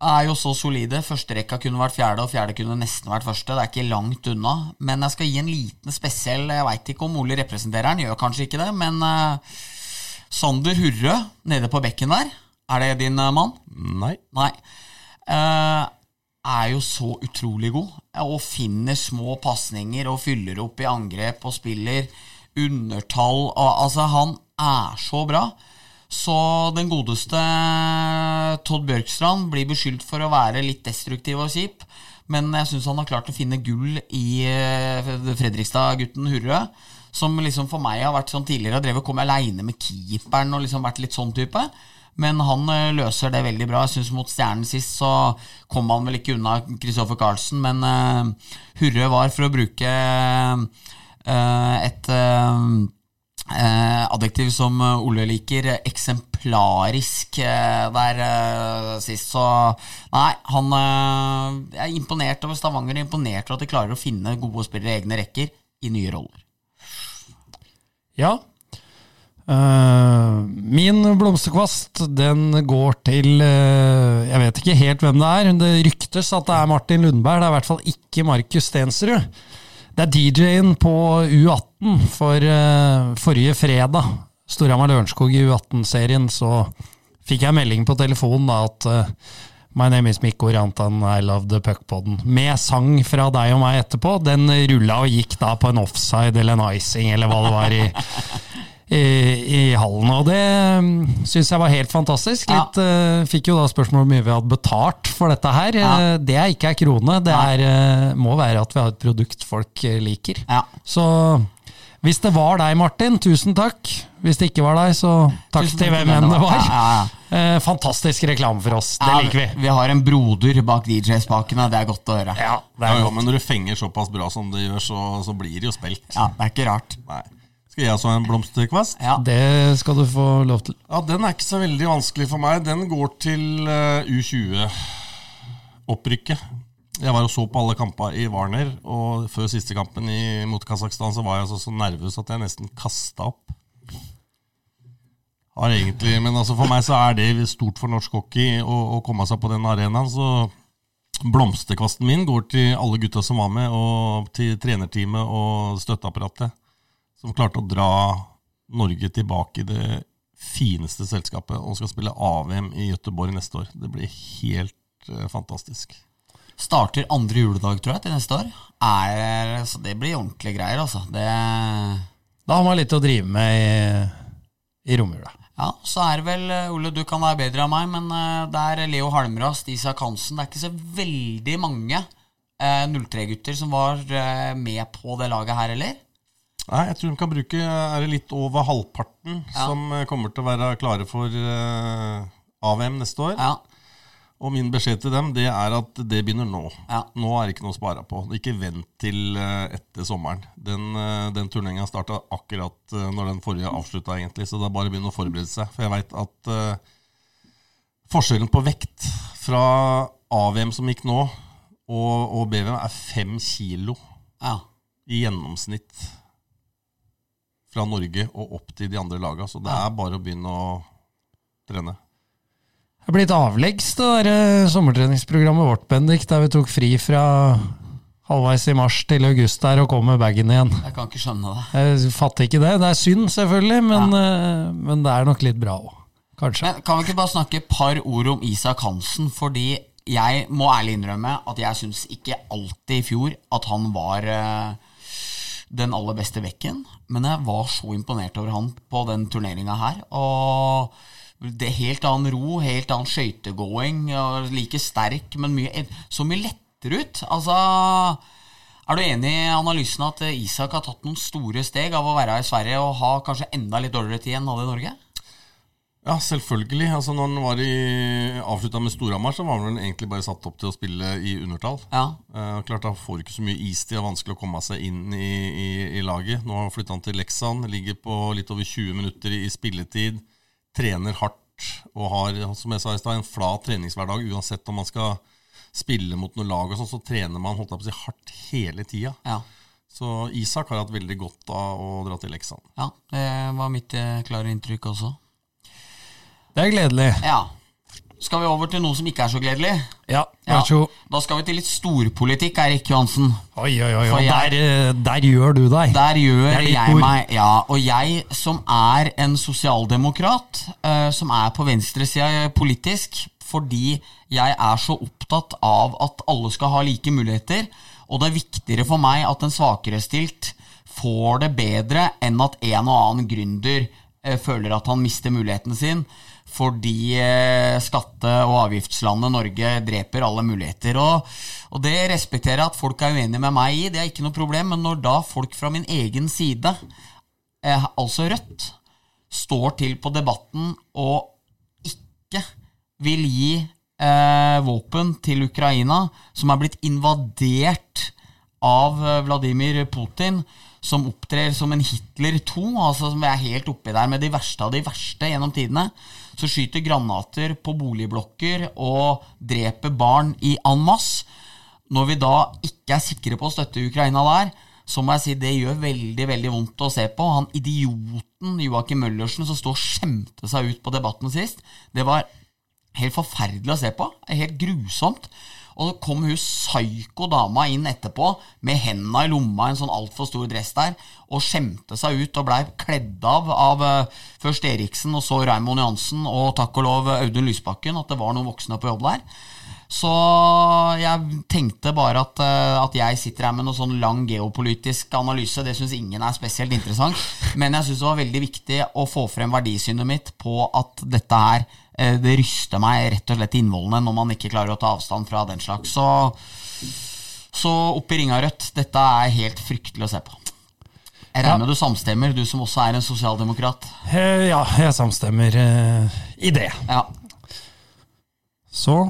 [SPEAKER 2] er jo så solide. Førsterekka kunne vært fjerde, og fjerde kunne nesten vært første. Det er ikke langt unna. Men jeg skal gi en liten spesiell Jeg veit ikke om Ole representerer den, gjør kanskje ikke det, men eh, Sander Hurre nede på bekken der, er det din eh, mann?
[SPEAKER 4] Nei.
[SPEAKER 2] Nei. Eh, er jo så utrolig god og finner små pasninger og fyller opp i angrep og spiller undertall. Og, altså, han er så bra. Så den godeste Todd Bjørkstrand blir beskyldt for å være litt destruktiv og kjip. Men jeg syns han har klart å finne gull i eh, Fredrikstad-gutten Hurre. Som liksom for meg har vært sånn tidligere. Har drevet kommet aleine med keeperen og liksom vært litt sånn type. Men han eh, løser det veldig bra. Jeg synes Mot Stjernen sist så kom han vel ikke unna Kristoffer Carlsen, men uh, Hurre var, for å bruke uh, et uh, adjektiv som Ole liker, eksemplarisk der sist. Så nei, han er imponert over Stavanger, og er imponert over at de klarer å finne gode spillere i egne rekker i nye roller.
[SPEAKER 3] Ja. Eh, min blomsterkvast den går til uh, Jeg vet ikke helt hvem det er. Det ryktes at det er Martin Lundberg. Det er i hvert fall ikke Markus Stensrud. Det er DJ-en på U18 for uh, forrige fredag. Storhamar Lørenskog i U18-serien. Så fikk jeg melding på telefonen da at My name is Mikko Rantan, I love the puckpodden. Med sang fra deg og meg etterpå. Den rulla og gikk da på en offside eller en icing eller hva det var i, i, i hallen. Og det um, syns jeg var helt fantastisk. Litt, uh, fikk jo da spørsmål om hvor mye vi hadde betalt for dette her.
[SPEAKER 2] Ja.
[SPEAKER 3] Uh, det er ikke ei krone. Det er, uh, må være at vi har et produkt folk liker.
[SPEAKER 2] Ja.
[SPEAKER 3] Så hvis det var deg, Martin, tusen takk. Hvis det ikke var deg, så takk
[SPEAKER 2] Tusen
[SPEAKER 3] til hvem enn det var.
[SPEAKER 2] Ja, ja, ja.
[SPEAKER 3] Eh, fantastisk reklame for oss. Det
[SPEAKER 2] Ja,
[SPEAKER 3] liker vi.
[SPEAKER 2] Vi har en broder bak DJ-spakene, det er godt å høre.
[SPEAKER 3] Ja, det
[SPEAKER 4] Ja, jo, men når du fenger såpass bra som det gjør, så, så blir det jo spilt.
[SPEAKER 2] Ja, Det er ikke rart.
[SPEAKER 4] Nei. Skal jeg også ha en blomsterkvast?
[SPEAKER 2] Ja.
[SPEAKER 3] Det skal du få lov til.
[SPEAKER 4] Ja, Den er ikke så veldig vanskelig for meg. Den går til uh, U20-opprykket. Jeg var og så på alle kampene i Warner, og før siste kampen i, mot Kasakhstan så var jeg altså så nervøs at jeg nesten kasta opp. Har egentlig, Men altså for meg så er det stort for norsk hockey å, å komme seg på den arenaen. Så blomsterkvasten min går til alle gutta som var med, og til trenerteamet og støtteapparatet, som klarte å dra Norge tilbake i det fineste selskapet og skal spille AVM i Gøteborg neste år. Det blir helt uh, fantastisk.
[SPEAKER 2] Starter andre juledag, tror jeg, til neste år. Er, så det blir ordentlige greier, altså. Det,
[SPEAKER 3] Da har man litt å drive med i, i romjula.
[SPEAKER 2] ja, så er det vel eh, Ole, du kan være bedre av meg, men uh, det er Leo Halmras, Isak Hansen Det er ikke så veldig mange uh, 03-gutter som var med på det laget her, eller?
[SPEAKER 4] Nei, jeg tror de kan bruke Er det litt over halvparten
[SPEAKER 2] Ja.
[SPEAKER 4] som eh, kommer til å være klare for uh, AVM neste år?
[SPEAKER 2] Ja.
[SPEAKER 4] Og min beskjed til dem det er at det begynner nå.
[SPEAKER 2] Ja.
[SPEAKER 4] Nå er det ikke noe å spare på. Ikke vent til uh, etter sommeren. Den, uh, den turneringa starta akkurat eh, når den forrige avslutta, egentlig. Så det er bare å begynne å forberede seg. For jeg veit at eh, forskjellen på vekt fra AVM som gikk nå, og, og BVM er fem kilo
[SPEAKER 2] ja.
[SPEAKER 4] i gjennomsnitt fra Norge og opp til de andre laga. Så det er bare å begynne å trene.
[SPEAKER 3] Det er blitt avleggs, det der eh, sommertreningsprogrammet vårt, Bendik, der vi tok fri fra halvveis i mars til august der og kom med bagen igjen.
[SPEAKER 2] Jeg kan ikke skjønne det.
[SPEAKER 3] Jeg fatter ikke det. Det er synd, selvfølgelig, men, ja. men det er nok litt bra òg. Kanskje.
[SPEAKER 2] Men kan vi ikke bare snakke et par ord om Isak Hansen? Fordi jeg må ærlig innrømme at jeg syns ikke alltid i fjor at han var eh, den aller beste bekken. Men jeg var så imponert over han på den turneringa her. Og det er helt annen ro, helt annen skøytegåing. Like sterk, men mye, så mye lettere ut. Altså er du enig i analysen at Isak har tatt noen store steg av å være i Sverige og ha kanskje enda litt dårligere tid enn han hadde i Norge?
[SPEAKER 4] Ja, selvfølgelig. Altså, når han var i avslutta med Storhamar, så var han egentlig bare satt opp til å spille i undertall.
[SPEAKER 2] Ja,
[SPEAKER 4] Eh, klart Han får ikke så mye istid og vanskelig å komme seg inn i, i, i laget. Nå har han flytta til Leksand, ligger på litt over 20 minutter i, i spilletid. Trener hardt og har som jeg sa i sted, en flat treningshverdag. Uansett om man skal spille mot noe lag, og sånn, så trener man holdt på å si, hardt hele tida.
[SPEAKER 2] ja.
[SPEAKER 4] Så Isak har hatt veldig godt av å dra til Leksand.
[SPEAKER 2] Ja, det var mitt eh, klare inntrykk også.
[SPEAKER 3] Det er gledelig.
[SPEAKER 2] Ja. Skal vi over til noe som ikke er så gledelig?
[SPEAKER 3] Ja,
[SPEAKER 2] Ja.
[SPEAKER 3] vær så god.
[SPEAKER 2] Da skal vi til litt storpolitikk, Eirik Johansen.
[SPEAKER 3] Oi, oi, oi. oi.
[SPEAKER 2] Jeg-
[SPEAKER 3] der, eh, der gjør du deg.
[SPEAKER 2] Der gjør jeg
[SPEAKER 3] ord.
[SPEAKER 2] meg Ja, og jeg som er en sosialdemokrat, uh, som er på venstresida politisk, fordi jeg er så opptatt av at alle skal ha like muligheter, og det er viktigere for meg at en svakere stilt får det bedre enn at en og annen gründer uh, føler at han mister muligheten sin fordi eh, skatte- og avgiftslandet Norge dreper alle muligheter. Og, og det respekterer jeg at folk er uenige med meg i, det er ikke noe problem, men når da folk fra min egen side, eh, altså Rødt, står til på debatten og ikke vil gi eh, våpen til Ukraina, som er blitt invadert av eh, Vladimir Putin, som opptrer som en Hitler 2, altså som er helt oppi der med de verste av de verste gjennom tidene, så skyter granater på boligblokker og dreper barn i en masse. Når vi da ikke er sikre på å støtte Ukraina der, så må jeg si det gjør veldig veldig vondt å se på. Han idioten Joakim Møllersen som sto og skjemte seg ut på debatten sist, det var helt forferdelig å se på. Helt grusomt. Og så kom hun psyko dama inn etterpå med henda i lomma en sånn altfor stor dress der og skjemte seg ut og blei kledd av av uh, først Eriksen og så Raymond Johansen og takk og lov Audun Lysbakken, at det var noen voksne på jobb der. Så jeg tenkte bare at, uh, at jeg sitter her med noe sånn lang geopolitisk analyse. Det syns ingen er spesielt interessant. Men jeg syns det var veldig viktig å få frem verdisynet mitt på at dette her Eh, det ryster meg rett og slett innvollene når man ikke klarer å ta avstand fra den slags. Så, så opp i ringa rødt. Dette er helt fryktelig å se på. Jeg regner med du samstemmer, du som også er en sosialdemokrat?
[SPEAKER 3] Eh, ja, jeg samstemmer uh, i det.
[SPEAKER 2] Ja.
[SPEAKER 3] Så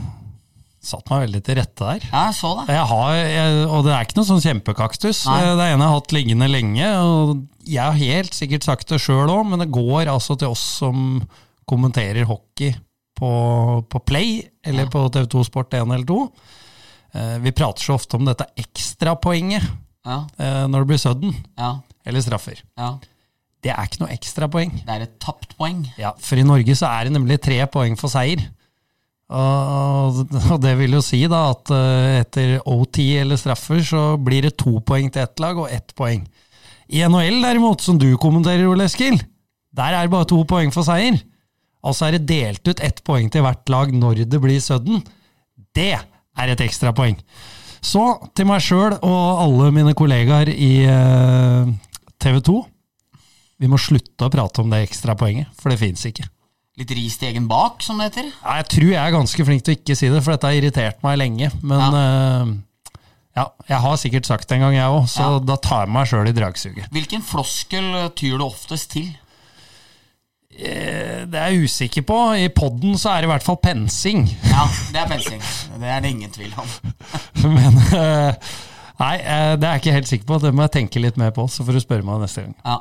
[SPEAKER 3] satt meg veldig til rette der.
[SPEAKER 2] Ja, jeg så det.
[SPEAKER 3] Jeg har, jeg, og det er ikke noe sånn kjempekaktus. Nei. Det er en jeg har hatt liggende lenge. og Jeg har helt sikkert sagt det sjøl òg, men det går altså til oss som kommenterer hockey på, på Play eller ja. på TV2 Sport 1 eller 2. Eh, vi prater så ofte om dette ekstrapoenget
[SPEAKER 2] ja.
[SPEAKER 3] eh, når det blir sudden
[SPEAKER 2] ja.
[SPEAKER 3] eller straffer.
[SPEAKER 2] Ja.
[SPEAKER 3] Det er ikke noe ekstrapoeng.
[SPEAKER 2] Det er et tapt poeng.
[SPEAKER 3] Ja, For i Norge så er det nemlig tre poeng for seier. Og, det vil jo si da at uh, etter OT eller straffer så blir det to poeng til ett lag og ett poeng. I NHL derimot, som du kommenterer, Ole Eskil, der er det bare to poeng for seier. Altså er det delt ut ett poeng til hvert lag når det blir sudden. Det er et ekstrapoeng. Så til meg sjøl og alle mine kollegaer i eh, TV 2. Vi må slutte å prate om det ekstrapoenget, for det fins ikke.
[SPEAKER 2] Litt ris til egen bak, som det heter?
[SPEAKER 3] Ja, jeg tror jeg er ganske flink til å ikke si det, for dette har irritert meg lenge. Men ja. Uh, ja jeg har sikkert sagt det en gang, jeg òg, så ja. da tar jeg meg sjøl i dragsuget.
[SPEAKER 2] Hvilken floskel tyr du oftest til?
[SPEAKER 3] Eh, det er jeg usikker på. I poden så er det i hvert fall pensing.
[SPEAKER 2] Ja, det er pensing. Det er det ingen tvil om. *laughs*
[SPEAKER 3] Men eh, Nei, eh, det er jeg ikke helt sikker på. Det må jeg tenke litt mer på. Så får du spørre meg neste gang.
[SPEAKER 2] Ja.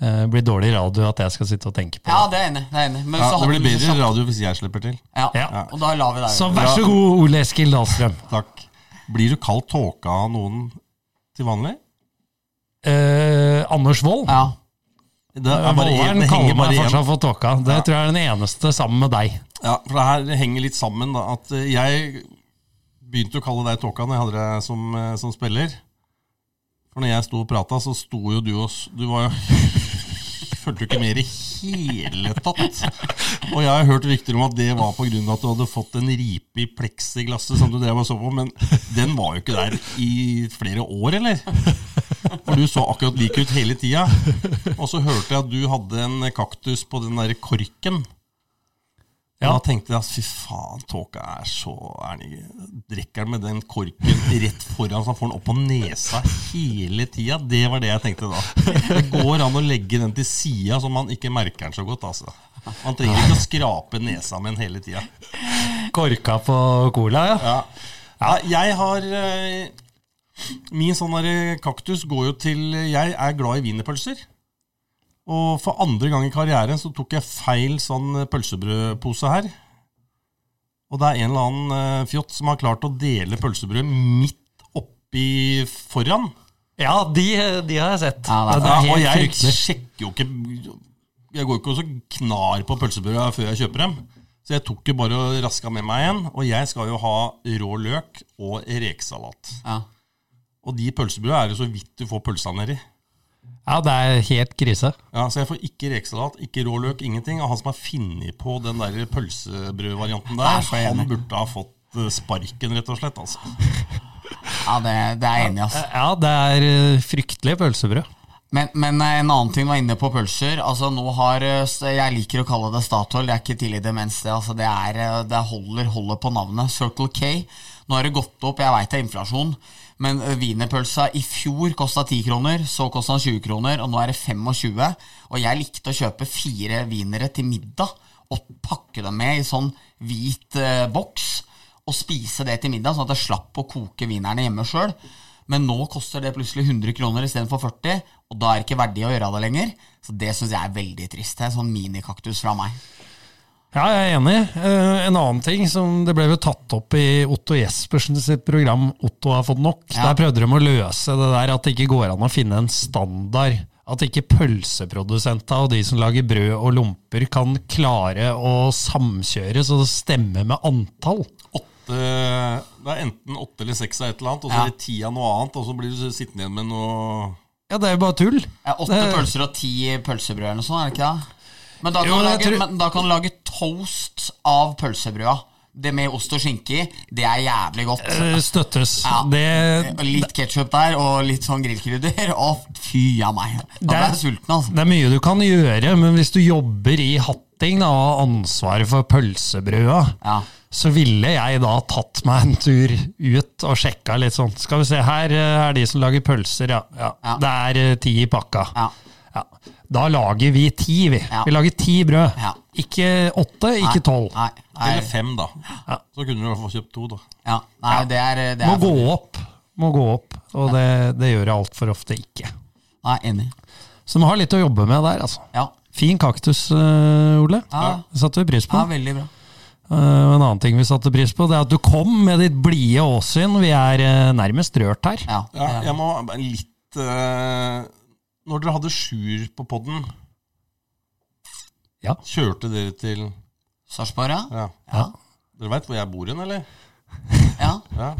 [SPEAKER 3] Det blir dårlig radio at jeg skal sitte og tenke på
[SPEAKER 2] det. Ja, det er enig. Det, er enig.
[SPEAKER 4] Ja, det blir bedre radio hvis jeg slipper til.
[SPEAKER 2] Ja, ja. og da lar vi deg
[SPEAKER 3] Så vær så god, Ole Eskil Dahlstrøm.
[SPEAKER 4] Takk. Blir du kalt tåka av noen til vanlig?
[SPEAKER 3] Eh, Anders Wold?
[SPEAKER 2] Ja.
[SPEAKER 3] Volleren kaller meg fortsatt for Tåka. Det ja. tror jeg er den eneste sammen med deg.
[SPEAKER 4] Ja, for det her henger litt sammen. da, at eh, Jeg begynte å kalle deg Tåka når jeg hadde deg som, eh, som spiller. For når jeg sto og prata, så sto jo du og Du var jo *laughs* Fulgte jo ikke med i hele tatt. Og jeg har hørt rykter om at det var pga. at du hadde fått en ripe i pleksiglasset som du drev og så på, men den var jo ikke der i flere år, eller? For du så akkurat lik ut hele tida. Og så hørte jeg at du hadde en kaktus på den der korken. Ja. Da tenkte jeg at fy faen, Tåka er så ærlig. Drikker han med den korken rett foran så han får den opp på nesa hele tida? Det var det jeg tenkte da. Det går an å legge den til sida så man ikke merker den så godt. altså. Man trenger ikke å skrape nesa med den hele tida.
[SPEAKER 3] Korka på cola, ja.
[SPEAKER 4] ja. ja jeg har eh, Min sånn kaktus går jo til Jeg er glad i wienerpølser. Og for andre gang i karrieren så tok jeg feil sånn pølsebrødpose her. Og det er en eller annen fjott som har klart å dele pølsebrød midt oppi foran.
[SPEAKER 3] Ja, de, de har jeg sett.
[SPEAKER 4] Ja, det er, ja, og jeg fryktelig. sjekker jo ikke Jeg går ikke og knar på pølsebrød før jeg kjøper dem. Så jeg tok jo bare og raska med meg en. Og jeg skal jo ha rå løk og rekesalat.
[SPEAKER 2] Ja.
[SPEAKER 4] Og de pølsebrødene er det så vidt du får pølsa nedi.
[SPEAKER 3] Ja, det er helt krise.
[SPEAKER 4] Ja, Så jeg får ikke rekesalat, ikke rå løk, ingenting. Og han som har funnet på den der pølsebrødvarianten der, han burde ha fått eh, sparken, rett og slett. altså. *laughs*
[SPEAKER 2] Ja, det, det er jeg enig i. Altså.
[SPEAKER 3] Ja, det er eh, fryktelig pølsebrød.
[SPEAKER 2] Men, men, en annen ting var inne på pølser. Altså nå har, eh, Jeg liker å kalle det Statoil, det er ikke tidlig demens. Det, altså det, er, det holder, holder på navnet. Circle K. Nå har det gått opp, jeg veit det er inflasjon. Men wienerpølsa i fjor kosta 10 kroner, så kosta den 20 kroner, og nå er det 25. Og jeg likte å kjøpe fire wienere til middag og pakke dem med i sånn hvit eh, boks og spise det til middag, sånn at jeg slapp å koke wienerne hjemme sjøl. Men nå koster det plutselig 100 kroner istedenfor 40, og da er det ikke verdig å gjøre det lenger. Så det syns jeg er veldig trist. Det er en sånn minikaktus fra meg.
[SPEAKER 3] Ja, jeg er enig. Eh, en annen ting som det ble jo tatt opp i Otto Jespersen sitt program 'Otto har fått nok'.
[SPEAKER 2] Ja.
[SPEAKER 3] Der prøvde de å løse det der at det ikke går an å finne en standard. At ikke pølseprodusenter og de som lager brød og lomper, kan klare å samkjøres og stemme med antall.
[SPEAKER 4] Åtte, det er enten åtte eller seks av et eller annet, og så
[SPEAKER 2] Ja.
[SPEAKER 4] er det ti av noe annet, og så blir du sittende igjen med noe
[SPEAKER 3] Ja, det er jo bare tull.
[SPEAKER 2] Ja, åtte
[SPEAKER 3] Det-
[SPEAKER 2] pølser og ti pølsebrød eller noe sånt, er det ikke det? Men da kan,
[SPEAKER 3] Jo,
[SPEAKER 2] du lage,
[SPEAKER 3] tror-
[SPEAKER 2] men da kan du lage toast av pølsebrøda. Det med ost og skinke i, det er jævlig godt.
[SPEAKER 3] Eh, Støttes.
[SPEAKER 2] Ja.
[SPEAKER 3] Det,
[SPEAKER 2] Litt ketsjup der, og litt sånn grillkrydder. *laughs* Å, fy a meg. Da ble jeg sulten, altså.
[SPEAKER 3] det er mye du kan gjøre, men hvis du jobber i Hatting da, og har ansvaret for pølsebrøda,
[SPEAKER 2] Ja.
[SPEAKER 3] så ville jeg da tatt meg en tur ut og sjekka litt sånn. Skal vi se, her eh, er de som lager pølser, ja. ja.
[SPEAKER 2] Ja.
[SPEAKER 3] Det er eh, ti i pakka.
[SPEAKER 2] Ja.
[SPEAKER 3] Ja. Da lager vi ti, vi.
[SPEAKER 2] Ja.
[SPEAKER 3] Vi lager ti brød.
[SPEAKER 2] Ja.
[SPEAKER 3] Ikke åtte, ikke tolv.
[SPEAKER 2] Nei, nei,
[SPEAKER 4] Eller fem, da. Så kunne du i hvert fall kjøpt to, da.
[SPEAKER 2] ja, nei det er, det
[SPEAKER 3] Må
[SPEAKER 2] er
[SPEAKER 3] gå opp. Må gå opp. Og det, det gjør jeg altfor ofte ikke.
[SPEAKER 2] Nei, enig.
[SPEAKER 3] Så vi har litt å jobbe med der, altså.
[SPEAKER 2] Ja,
[SPEAKER 3] Fin kaktus, eh, Ole.
[SPEAKER 2] Ja.
[SPEAKER 3] Det satte vi pris på.
[SPEAKER 2] ja veldig bra.
[SPEAKER 3] Uh, en annen ting vi satte pris på, det er at du kom med ditt blide åsyn. Vi er uh, nærmest rørt her.
[SPEAKER 2] Ja,
[SPEAKER 4] Ja, jeg må litt eh, Når dere hadde Sjur på podden,
[SPEAKER 3] Ja.
[SPEAKER 4] kjørte dere til
[SPEAKER 2] Sarpsborg, ja?
[SPEAKER 4] Ja.
[SPEAKER 2] Ja.
[SPEAKER 4] Dere veit hvor jeg bor hen, eller?
[SPEAKER 2] Ja.
[SPEAKER 4] Ja.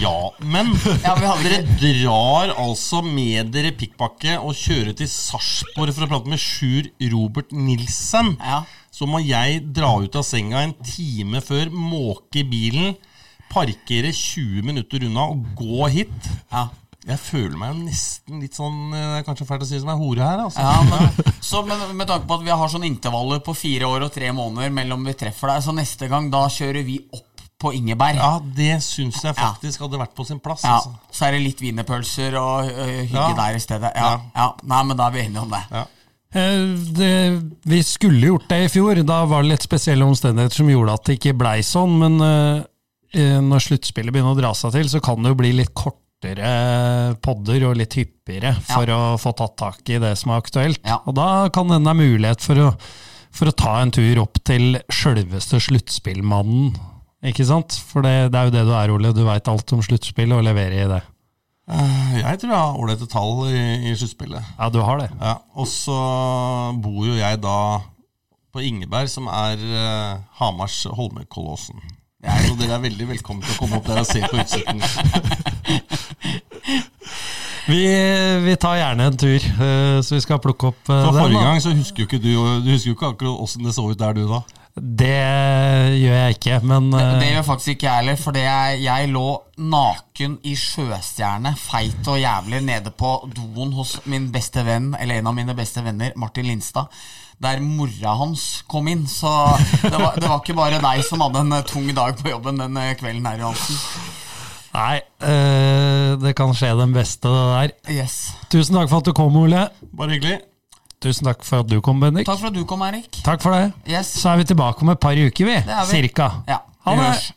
[SPEAKER 4] ja, men
[SPEAKER 2] ja, vi hadde
[SPEAKER 4] dere drar altså med dere pikkpakke og kjører til Sarpsborg for å prate med Sjur Robert Nilsen.
[SPEAKER 2] Ja.
[SPEAKER 4] Så må jeg dra ut av senga en time før, måke bilen, parkere 20 minutter unna og gå hit.
[SPEAKER 2] Ja.
[SPEAKER 4] Jeg føler meg jo nesten litt sånn eh, Det er kanskje fælt å si som en hore her, altså.
[SPEAKER 2] Ja, men, *laughs* så med, med tanke på at vi har sånne intervaller på fire år og tre måneder mellom vi treffer deg, så neste gang da kjører vi opp på Ingeberg.
[SPEAKER 4] Ja, det syns jeg faktisk hadde vært på sin plass.
[SPEAKER 2] Ja,
[SPEAKER 4] Altså.
[SPEAKER 2] så er det litt wienerpølser og ø, hygge
[SPEAKER 4] Ja.
[SPEAKER 2] der i stedet. Ja, ja. Nei, men da er vi enige om det.
[SPEAKER 4] Ja.
[SPEAKER 3] Eh, det, vi skulle gjort det i fjor. Da var det litt spesielle omstendigheter som gjorde at det ikke blei sånn. Men eh, når sluttspillet begynner å dra seg til, så kan det jo bli litt kortere podder og litt hyppigere for å få tatt tak i det som er aktuelt.
[SPEAKER 2] Ja.
[SPEAKER 3] Og da kan det ha mulighet for å, for å ta en tur opp til sjølveste sluttspillmannen. Ikke sant? For det, det er jo det du er, Ole. Du veit alt om sluttspill og leverer i det.
[SPEAKER 4] Eh, Jeg tror jeg har ålreite tall i, i sluttspillet.
[SPEAKER 3] Ja, du har det.
[SPEAKER 4] Ja, og så bor jo jeg da på Ingeberg, som er uh, Hamars Holmenkollåsen. Så dere er veldig velkommen til å komme opp der og se på utsikten. *laughs*
[SPEAKER 3] Vi, vi tar gjerne en tur, eh, så vi skal plukke opp eh,
[SPEAKER 4] For
[SPEAKER 3] den,
[SPEAKER 4] forrige gang så husker jo ikke du Du husker jo ikke akkurat åssen det så ut der, du da.
[SPEAKER 3] Det gjør jeg ikke, men
[SPEAKER 2] Det,
[SPEAKER 3] eh,
[SPEAKER 2] det gjør faktisk ikke jeg heller, for jeg, jeg lå naken i sjøstjerne, feit og jævlig, nede på doen hos min beste venn, eller en av mine beste venner, Martin Lindstad. Der mora hans kom inn. Så det var, det var ikke bare deg som hadde en tung dag på jobben den kvelden her, Johansen.
[SPEAKER 3] Nei, eh, det kan skje den beste, det der.
[SPEAKER 2] Yes.
[SPEAKER 3] Tusen takk for at du kom, Ole.
[SPEAKER 4] Bare hyggelig.
[SPEAKER 3] Tusen takk for at du kom, Bendik.
[SPEAKER 2] Takk for at du kom, Erik.
[SPEAKER 3] Takk for det.
[SPEAKER 2] Yes.
[SPEAKER 3] Så er vi tilbake om et par uker, vi.
[SPEAKER 2] Det er vi.
[SPEAKER 3] Cirka.
[SPEAKER 2] Ja,
[SPEAKER 3] Ha
[SPEAKER 2] vi
[SPEAKER 3] det.
[SPEAKER 2] hørs.